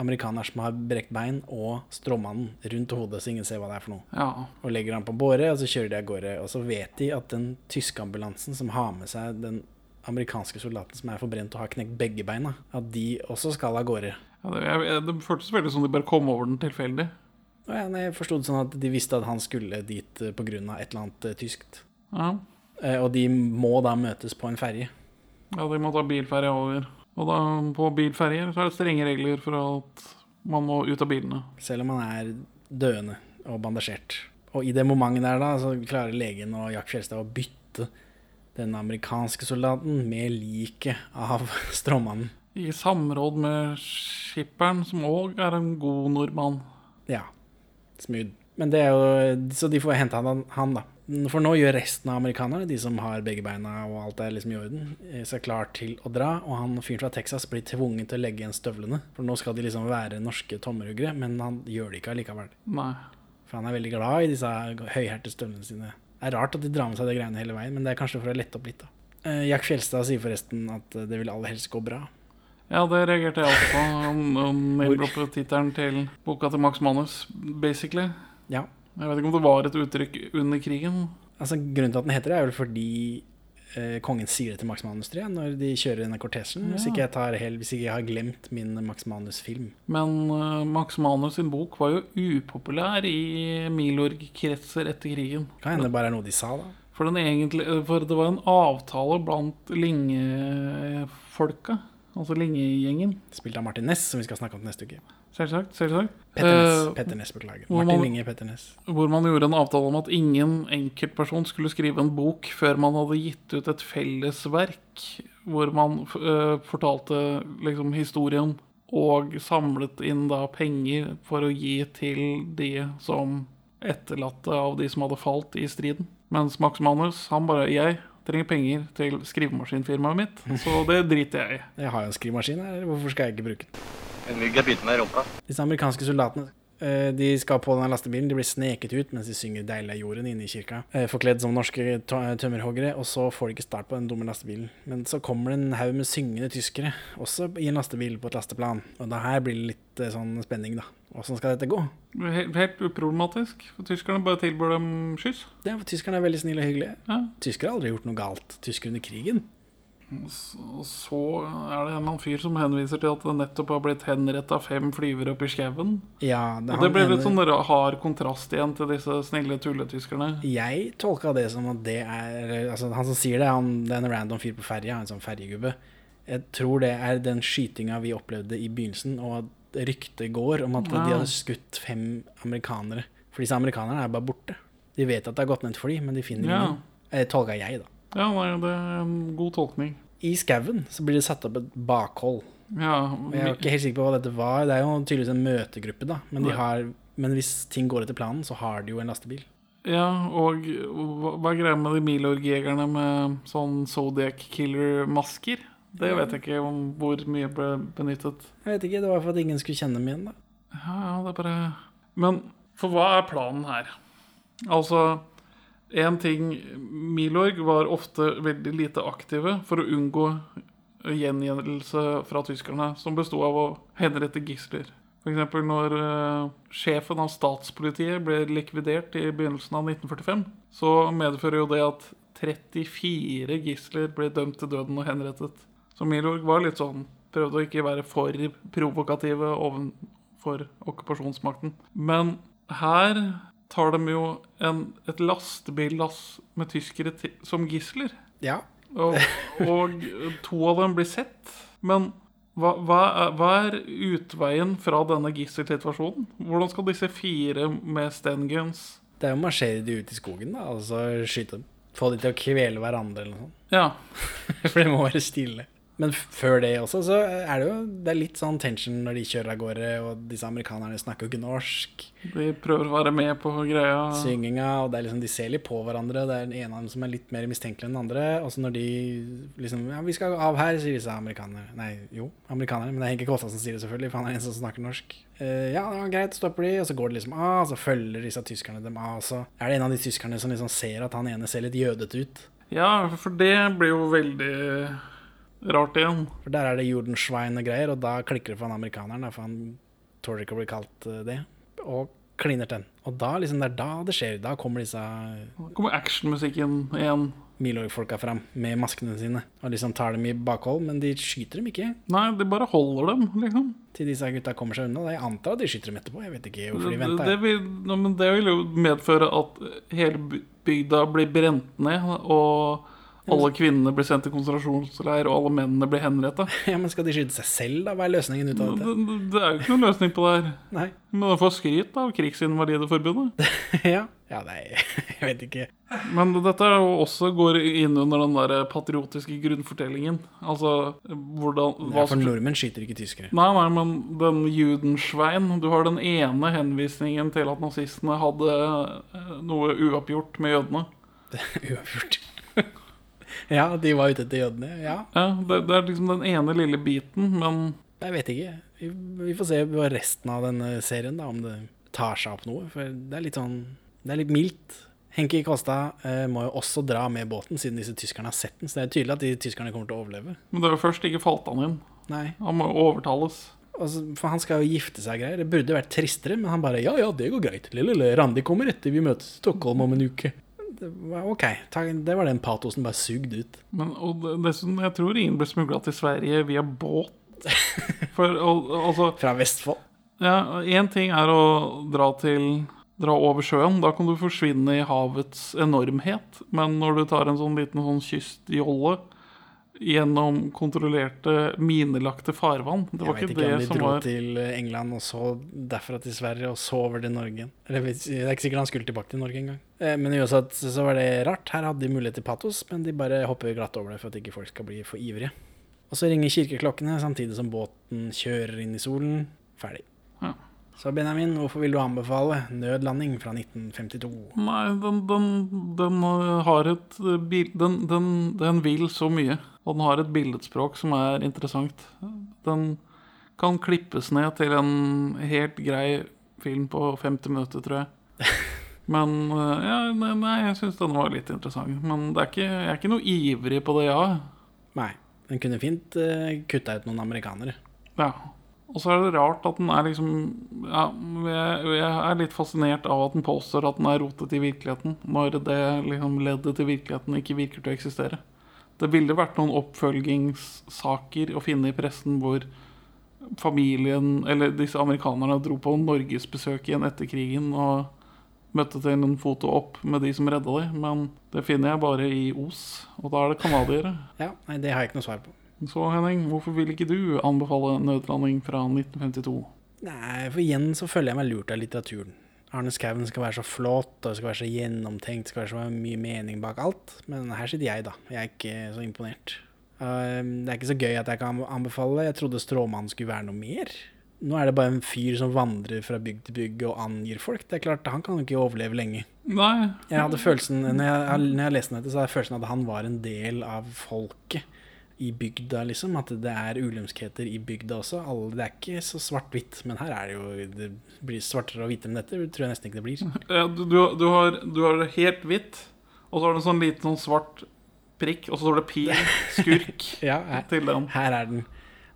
amerikanere som har brekt bein, og stråmannen rundt hodet, så ingen ser hva det er for noe. Ja. Og legger han på båre, og så kjører de av gårde. Og så vet de at den tyske ambulansen som har med seg den amerikanske soldaten som er forbrent og har knekt begge beina, at de også skal av gårde. Ja, det, jeg, det føltes veldig som de bare kom over den tilfeldig. Ja, jeg forsto det sånn at de visste at han skulle dit pga. på grunn av et eller annet eh, tyskt. Ja. Eh, Og de må da møtes på en ferge. Ja, de må ta bilferje over. Og da, på bilferjer så er det strenge regler for at man må ut av bilene. Selv om man er døende og bandasjert. Og i det momentet der, da, så klarer legen og Jack Fjelstad å bytte den amerikanske soldaten med liket av stråmannen. I samråd med skipperen, som òg er en god nordmann. Ja. Smooth. Men det er jo Så de får hente han, han, da. For nå gjør resten av amerikanerne, de som har begge beina og alt er liksom i orden, eh, seg klar til å dra. Og han fyren fra Texas blir tvunget til å legge igjen støvlene. For nå skal de liksom være norske tommerhuggere, men han gjør det ikke allikevel. Nei. For han er veldig glad i disse høyhælte støvlene sine. Det er rart at de drar med seg de greiene hele veien, men det er kanskje for å lette opp litt, da. Eh, Jack Fjelstad sier forresten at eh, det vil aller helst gå bra. Ja, det reagerte jeg også på. Han, name-droppet tittelen til boka til Max Manus, basically. Ja. Jeg vet ikke om det var et uttrykk under krigen. Altså, grunnen til at den heter det, er vel fordi eh, kongen sier det til Max Manus 3 når de kjører denne kortesjen. Hvis, ikke helt- hvis ikke jeg har glemt min Max Manus-film. Men eh, Max Manus sin bok var jo upopulær i Milorg-kretser etter krigen. Kan hende det bare er noe de sa, da. For, den egentlig, for det var en avtale blant Linge-folka, altså Linge-gjengen. Spilt av Martin Ness, som vi skal snakke om neste uke. Selvsagt. selvsagt. Petter Ness, uh, Petter Ness beklager. Martin man- Linge, Petter Ness. Hvor man gjorde en avtale om at ingen enkeltperson skulle skrive en bok før man hadde gitt ut et fellesverk hvor man uh, fortalte liksom historien og samlet inn da penger for å gi til de som etterlatte av de som hadde falt i striden. Mens Max Manus, han bare Jeg trenger penger til skrivemaskinfirmaet mitt, så det driter jeg i. Jeg har jo en skrivemaskin her, hvorfor skal jeg ikke bruke den? Disse amerikanske soldatene de skal på denne lastebilen, de blir sneket ut mens de synger 'Deilig er jorden' inne i kirka. eh, Forkledd som norske tømmerhoggere, og så får de ikke start på den dumme lastebilen. Men så kommer det en haug med syngende tyskere, også i en lastebil på et lasteplan. Og da her blir det litt eh, sånn spenning, da. Åssen skal dette gå? Helt, helt uproblematisk. For tyskerne bare tilbyr dem skyss. Ja, for Tyskerne er veldig snille og hyggelige. Ja. Tyskere har aldri gjort noe galt. Tyskere under krigen. Og så- er det en eller annen fyr som henviser til at det nettopp har blitt henretta fem flyvere oppe i skauen. Ja, Og det blir litt sånn hard kontrast igjen til disse snille tulletyskerne. Jeg tolka det som at det er altså Han som sier det, han, det er en random fyr på ferja, en sånn ferjegubbe. Jeg tror det er den skytinga vi opplevde i begynnelsen, og at ryktet går om at Ja. de hadde skutt fem amerikanere. For disse amerikanerne er bare borte. De vet at det har gått ned et fly, men de finner Ja. ingen. Det tolka jeg, da. Ja, nei, det er en god tolkning. I skauen så blir det satt opp et bakhold. Ja, men... jeg er ikke helt sikker på hva dette var. Det er jo tydeligvis en møtegruppe, da. Men, de har, men hvis ting går etter planen, så har de jo en lastebil. Ja, og hva er greia med de Milorg-jegerne med sånn Zodiac Killer-masker? Det vet jeg ikke om hvor mye ble benyttet. Jeg vet ikke, Det var for at ingen skulle kjenne dem igjen, da. Ja, ja, det er bare Men for hva er planen her? Altså En ting Milorg var ofte veldig lite aktive for å unngå gjengjeldelse fra tyskerne, som bestod av å henrette gisler. F.eks. når uh, sjefen av statspolitiet ble likvidert i begynnelsen av 1945, så medfører jo det at 34 gisler ble dømt til døden og henrettet. Så Milorg var litt sånn Prøvde å ikke være for provokative overfor okkupasjonsmakten. Men her tar de jo en, et lastebillass med tyskere som gisler. Ja. Og, og to av dem blir sett. Men hva, hva, er, hva er utveien fra denne gisselsituasjonen? Hvordan skal disse fire med stenguns Det er å marsjere de ut i skogen, da, og så skyte dem. Få de til å kvele hverandre eller noe sånt. Ja. For det må være stille. Men før det også, så er det jo det er litt sånn tension når de kjører av gårde, og disse amerikanerne snakker jo ikke norsk. De prøver å være med på greia. Synginga, og det er liksom, de ser litt på hverandre. Det er den ene av dem som er litt mer mistenkelig enn den andre. Og så når de liksom Ja, vi skal av her, sier disse amerikanerne. Nei, jo, amerikanerne. men det er Henke Kolstad som sier det, selvfølgelig, for han er en som snakker norsk. Uh, ja, var greit, stopper de, og så går det liksom av, og så følger disse tyskerne dem av. Og så er det en av de tyskerne som liksom ser at han ene ser litt jødete ut. Ja, for det blir jo veldig rart igjen. For der er det Jordenschwein og greier, og da klikker det for han amerikaneren, for han tåler ikke å bli kalt eh, det. Og kliner til den. Og da liksom, det er da det skjer. Da kommer disse Da kommer actionmusikken igjen. Milorg-folka fram med maskene sine og liksom tar dem i bakhold, men de skyter dem ikke. Nei, de bare holder dem, liksom. Til disse gutta kommer seg unna. Jeg antar at de skyter dem etterpå. Jeg vet ikke hvorfor de Det, venta. det, vil, no, det vil jo medføre at hele bygda blir brent ned, og alle kvinnene blir sendt til konsentrasjonsleir, og alle mennene blir henrettet. Ja, men skal de skyte seg selv, da? Hva er løsningen ut av Det, dette? det, det er jo ikke noen løsning på det her. Nei. Men de får skryt av Krigsinvalideforbundet. ja. ja, nei, jeg vet ikke. Men dette også går inn under den der patriotiske grunnfortellingen. Altså hvordan Ja, for nordmenn skyter ikke tyskere. Nei, nei, men den Judensvein Du har den ene henvisningen til at nazistene hadde eh, noe uoppgjort med jødene. Uavgjort. ja, de var ute etter jødene. Ja, Ja, det, det er liksom den ene lille biten, men jeg vet ikke. Vi, vi får se på resten av denne serien, da, om det tar seg opp noe. For det er litt sånn Det er litt mildt. Henki Kosta eh, må jo også dra med båten, siden disse tyskerne har sett den. Så det er tydelig at de tyskerne kommer til å overleve. Men det var først ikke falt han inn. Nei. Han må jo overtales. Altså, for han skal jo gifte seg og greier. Det burde vært tristere, men han bare Ja, ja, det går greit. Lille Randi kommer etter vi møtes i Stockholm om en uke. Det var OK. Det var den patosen bare sugd ut. Men og det- dessuten, jeg tror ingen ble smugla til Sverige via båt. For og, altså Fra Vestfold. Ja, Én ting er å dra til Dra over sjøen. Da kan du forsvinne i havets enormhet. Men når du tar en sånn liten sånn kystjolle gjennom kontrollerte, minelagte farvann Det var Jeg vet ikke om de dro var til England, og så derfra til Sverige, og så over til Norge. Eller Det er ikke sikkert han skulle tilbake til Norge engang. Eh, Men uansett så var det rart. Her hadde de mulighet til patos, men de bare hopper glatt over det for at ikke folk skal bli for ivrige. Og så ringer kirkeklokkene samtidig som båten kjører inn i solen. Ferdig. Ja. Så Benjamin, hvorfor vil du anbefale 'Nødlanding' fra 1952? Nei, den, den, den uh, har et uh, den, den, den vil så mye. Og den har et billedspråk som er interessant. Den kan klippes ned til en helt grei film på 50 minutter, tror jeg. Men uh, ja, nei, nei, jeg syns den var litt interessant. Men det er ikke, jeg er ikke noe ivrig på det, ja. Nei. Den kunne fint uh, kutta ut noen amerikanere. Ja. Og så er det rart at den er liksom ja, jeg, jeg er litt fascinert av at den påstår at den er rotet i virkeligheten, når det liksom leddet til virkeligheten ikke virker til å eksistere. Det ville vært noen oppfølgingssaker å finne i pressen hvor familien, eller disse amerikanerne, dro på norgesbesøk igjen etter krigen og møtte til en foto opp med de som redda de, Men det finner jeg bare i Os, og da er det canadiere. Ja, nei, det har jeg ikke noe svar på. Så Henning, hvorfor vil ikke du anbefale 'Nødlanding' fra 1952? Nei, for igjen så føler jeg meg lurt av litteraturen. Arne Skouen skal være så flott, og det skal være så gjennomtenkt, det skal være så mye mening bak alt. Men her sitter jeg, da. Jeg er ikke så imponert. Uh, det er ikke så gøy at jeg kan anbefale. Jeg trodde Stråmannen skulle være noe mer. Nå er det bare en fyr som vandrer fra bygg til bygg og angir folk. Det er klart, Han kan jo ikke overleve lenge. Nei. Jeg hadde følelsen, når jeg, når jeg leste dette, så hadde jeg følelsen at han var en del av folket i bygda, liksom. At det er ulemskheter i bygda også. Alle, det er ikke så svart-hvitt, men her er det jo Det blir svartere og hvitere enn dette. tror jeg nesten ikke det blir. Ja, du, du, har, du har det helt hvitt, og så har du en sånn liten sånn svart prikk, og så står det pil, skurk, ja, her, til den. Her er den.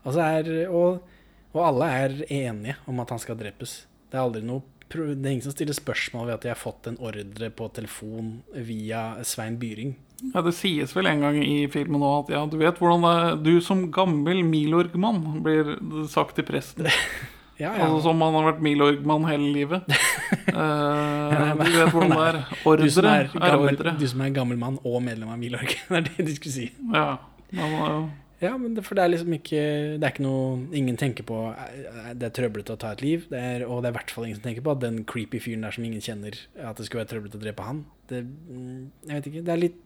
Og, så er, og, og alle er enige om at han skal drepes. Det er aldri noe det er ingen som stiller spørsmål ved at de har fått en ordre på telefon via Svein Byring. Ja, Det sies vel en gang i filmen òg at ja, du vet hvordan det er Du som gammel Milorg-mann, blir sagt til presten. Ja, ja. Altså som han har vært Milorg-mann hele livet. Eh, du vet hvordan det er. Ordre som er, er, ordre. du som er gammel mann og medlem av Milorg. Det er det de skulle si. Ja, men, eh, Ja, men det, for det er liksom ikke Det er ikke noe Ingen tenker på eh, Det er trøblete å ta et liv. Det er, og det er i hvert fall ingen som tenker på at den creepy fyren der som ingen kjenner, at det skulle være trøblete å drepe han. Det, mm, jeg vet ikke. Det er litt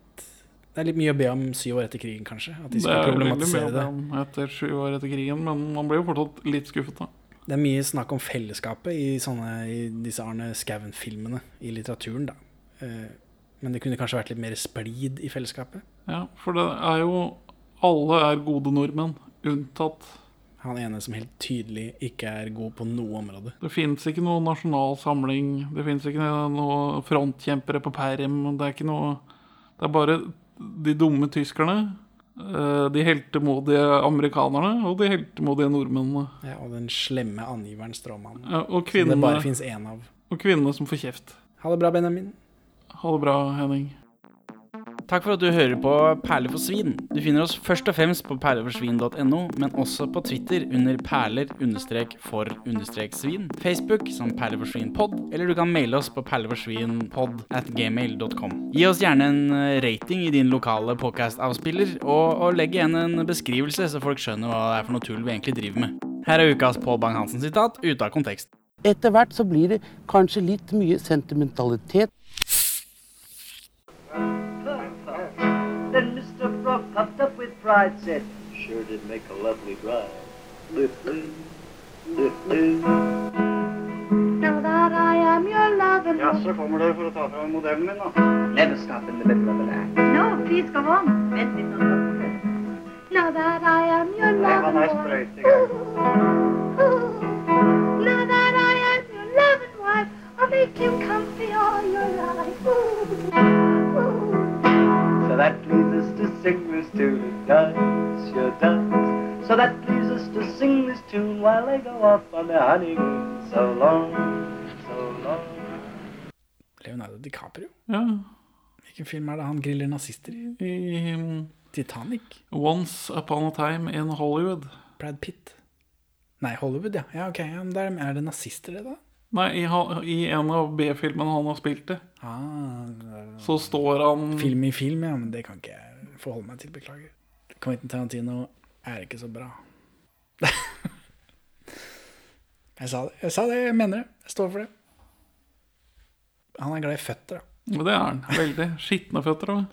det er litt mye å be om syv år etter krigen, kanskje. At de skal er problematisere det. om etter syv år etter krigen, men man blir jo fortsatt litt skuffet, da. Det er mye snakk om fellesskapet i, sånne, i disse Arne Skouen-filmene i litteraturen, da. Eh, Men det kunne kanskje vært litt mer splid i fellesskapet. Ja, for det er jo Alle er gode nordmenn, unntatt Han ene som helt tydelig ikke er god på noe område. Det fins ikke noe nasjonal samling. Det fins ikke noe frontkjempere på perm. Det er ikke noe Det er bare de dumme tyskerne, eh, de heltemodige amerikanerne og de heltemodige nordmennene. Ja, og den slemme angiveren Stråmannen. Ja, og Som det bare fins én av. og kvinnene som får kjeft. Ha det bra, Benjamin. Ha det bra, Henning. Takk for at du hører på Perler for svin. Du finner oss først og fremst på perleforsvin.no, men også på Twitter under perler-for-svin, Facebook som perleforsvinpod, eller du kan maile oss på perleforsvinpod at gmail.com. Gi oss gjerne en eh, rating i din lokale podcast-avspiller, og, og legg igjen en beskrivelse, så folk skjønner hva det er for noe tull vi egentlig driver med. Her er ukas Pål Bang-Hansen-sitat ute av kontekst. Etter hvert så blir det kanskje litt mye sentimentalitet. Puffed up with pride said, Sure did make a lovely lift. Now that I am your love and Jaså, kommer du for å ta fram modellen min, da? Never stop in the middle of an act. No, please go on. Vent litt nå. Now that I am your Nei, love han er and sprøyt i gang. Now that I am your love and wife, I'll make you comfy all your life. So that leads us to sing this tune and dance your dance. So that leads us to sing this tune while they go off on their honeymoon. So long, so long. Leonardo DiCaprio. Ja. Hvilken film er det han griller nazister i? I um, Titanic. Once Upon a Time in Hollywood. Brad Pitt. Nei, Hollywood, ja. ja ok, ja, men Er det nazister, det, da? Nei, i, i en av B-filmene han har spilt i, Ah, så står han Film i film, ja, men det kan ikke jeg forholde meg til. Beklager. Quentin Tarantino er ikke så bra. jeg sa det, jeg sa det, jeg mener det. Jeg står for det. Han er glad i føtter, da. Og det er han. Veldig. Skitne føtter òg.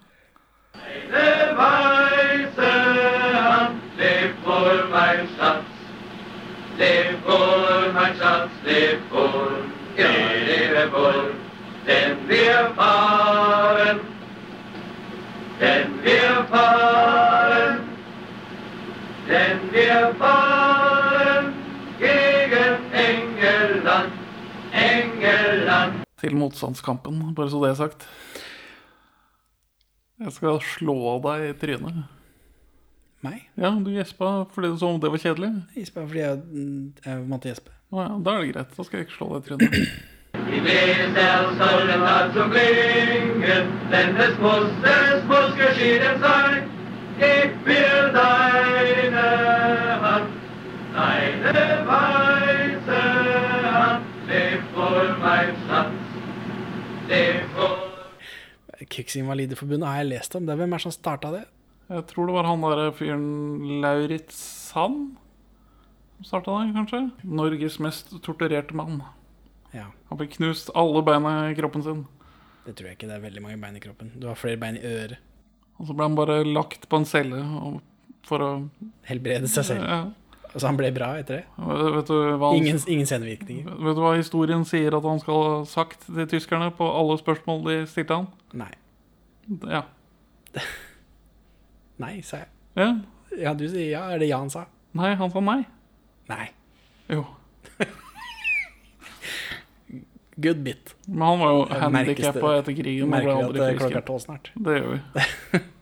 Leb wohl, mein Schatz, wohl, vor, ja, vor, den vi fahren, denn wir fahren, denn wir fahren gegen Engeland, Engeland. Til motstandskampen, bare så det er sagt. Jeg skal slå deg i trynet. Meg? Ja, du gjespa fordi du så om det var kjedelig. Jeg gjespa fordi jeg, jeg måtte gjespe. Å ja, da er det greit. Da skal jeg ikke slå deg i trynet. Da zum Klingen, denn es muss, es muss geschehen sein. Gib mir deine Hand, deine weiße Hand, leb for mein Schatz, leb for Krigsinvalideforbundet har jeg lest om. Det Hvem er det som starta det? Jeg tror det var han der fyren Lauritz Sand som starta den, kanskje? Norges mest torturerte mann. Ja. Han fikk knust alle beina i kroppen sin. Det tror jeg ikke. Det er veldig mange bein i kroppen. Du har flere bein i øret. Og så ble han bare lagt på en celle for å Helbrede seg selv. Ja. Altså, han ble bra etter det? Vet vet han, Ingen, ingen senvirkninger. Vet du hva historien sier at han skal ha sagt til tyskerne på alle spørsmål de stilte han? Nei. Ja. Nei, sa jeg. ja. Ja, du sier ja. Er det ja han sa? Nei, han sa nei. Nei. Jo. Good bit. Men han var jo handikappa etter krigen. Merker vi at det klokka er tolv snart? Det gjør vi.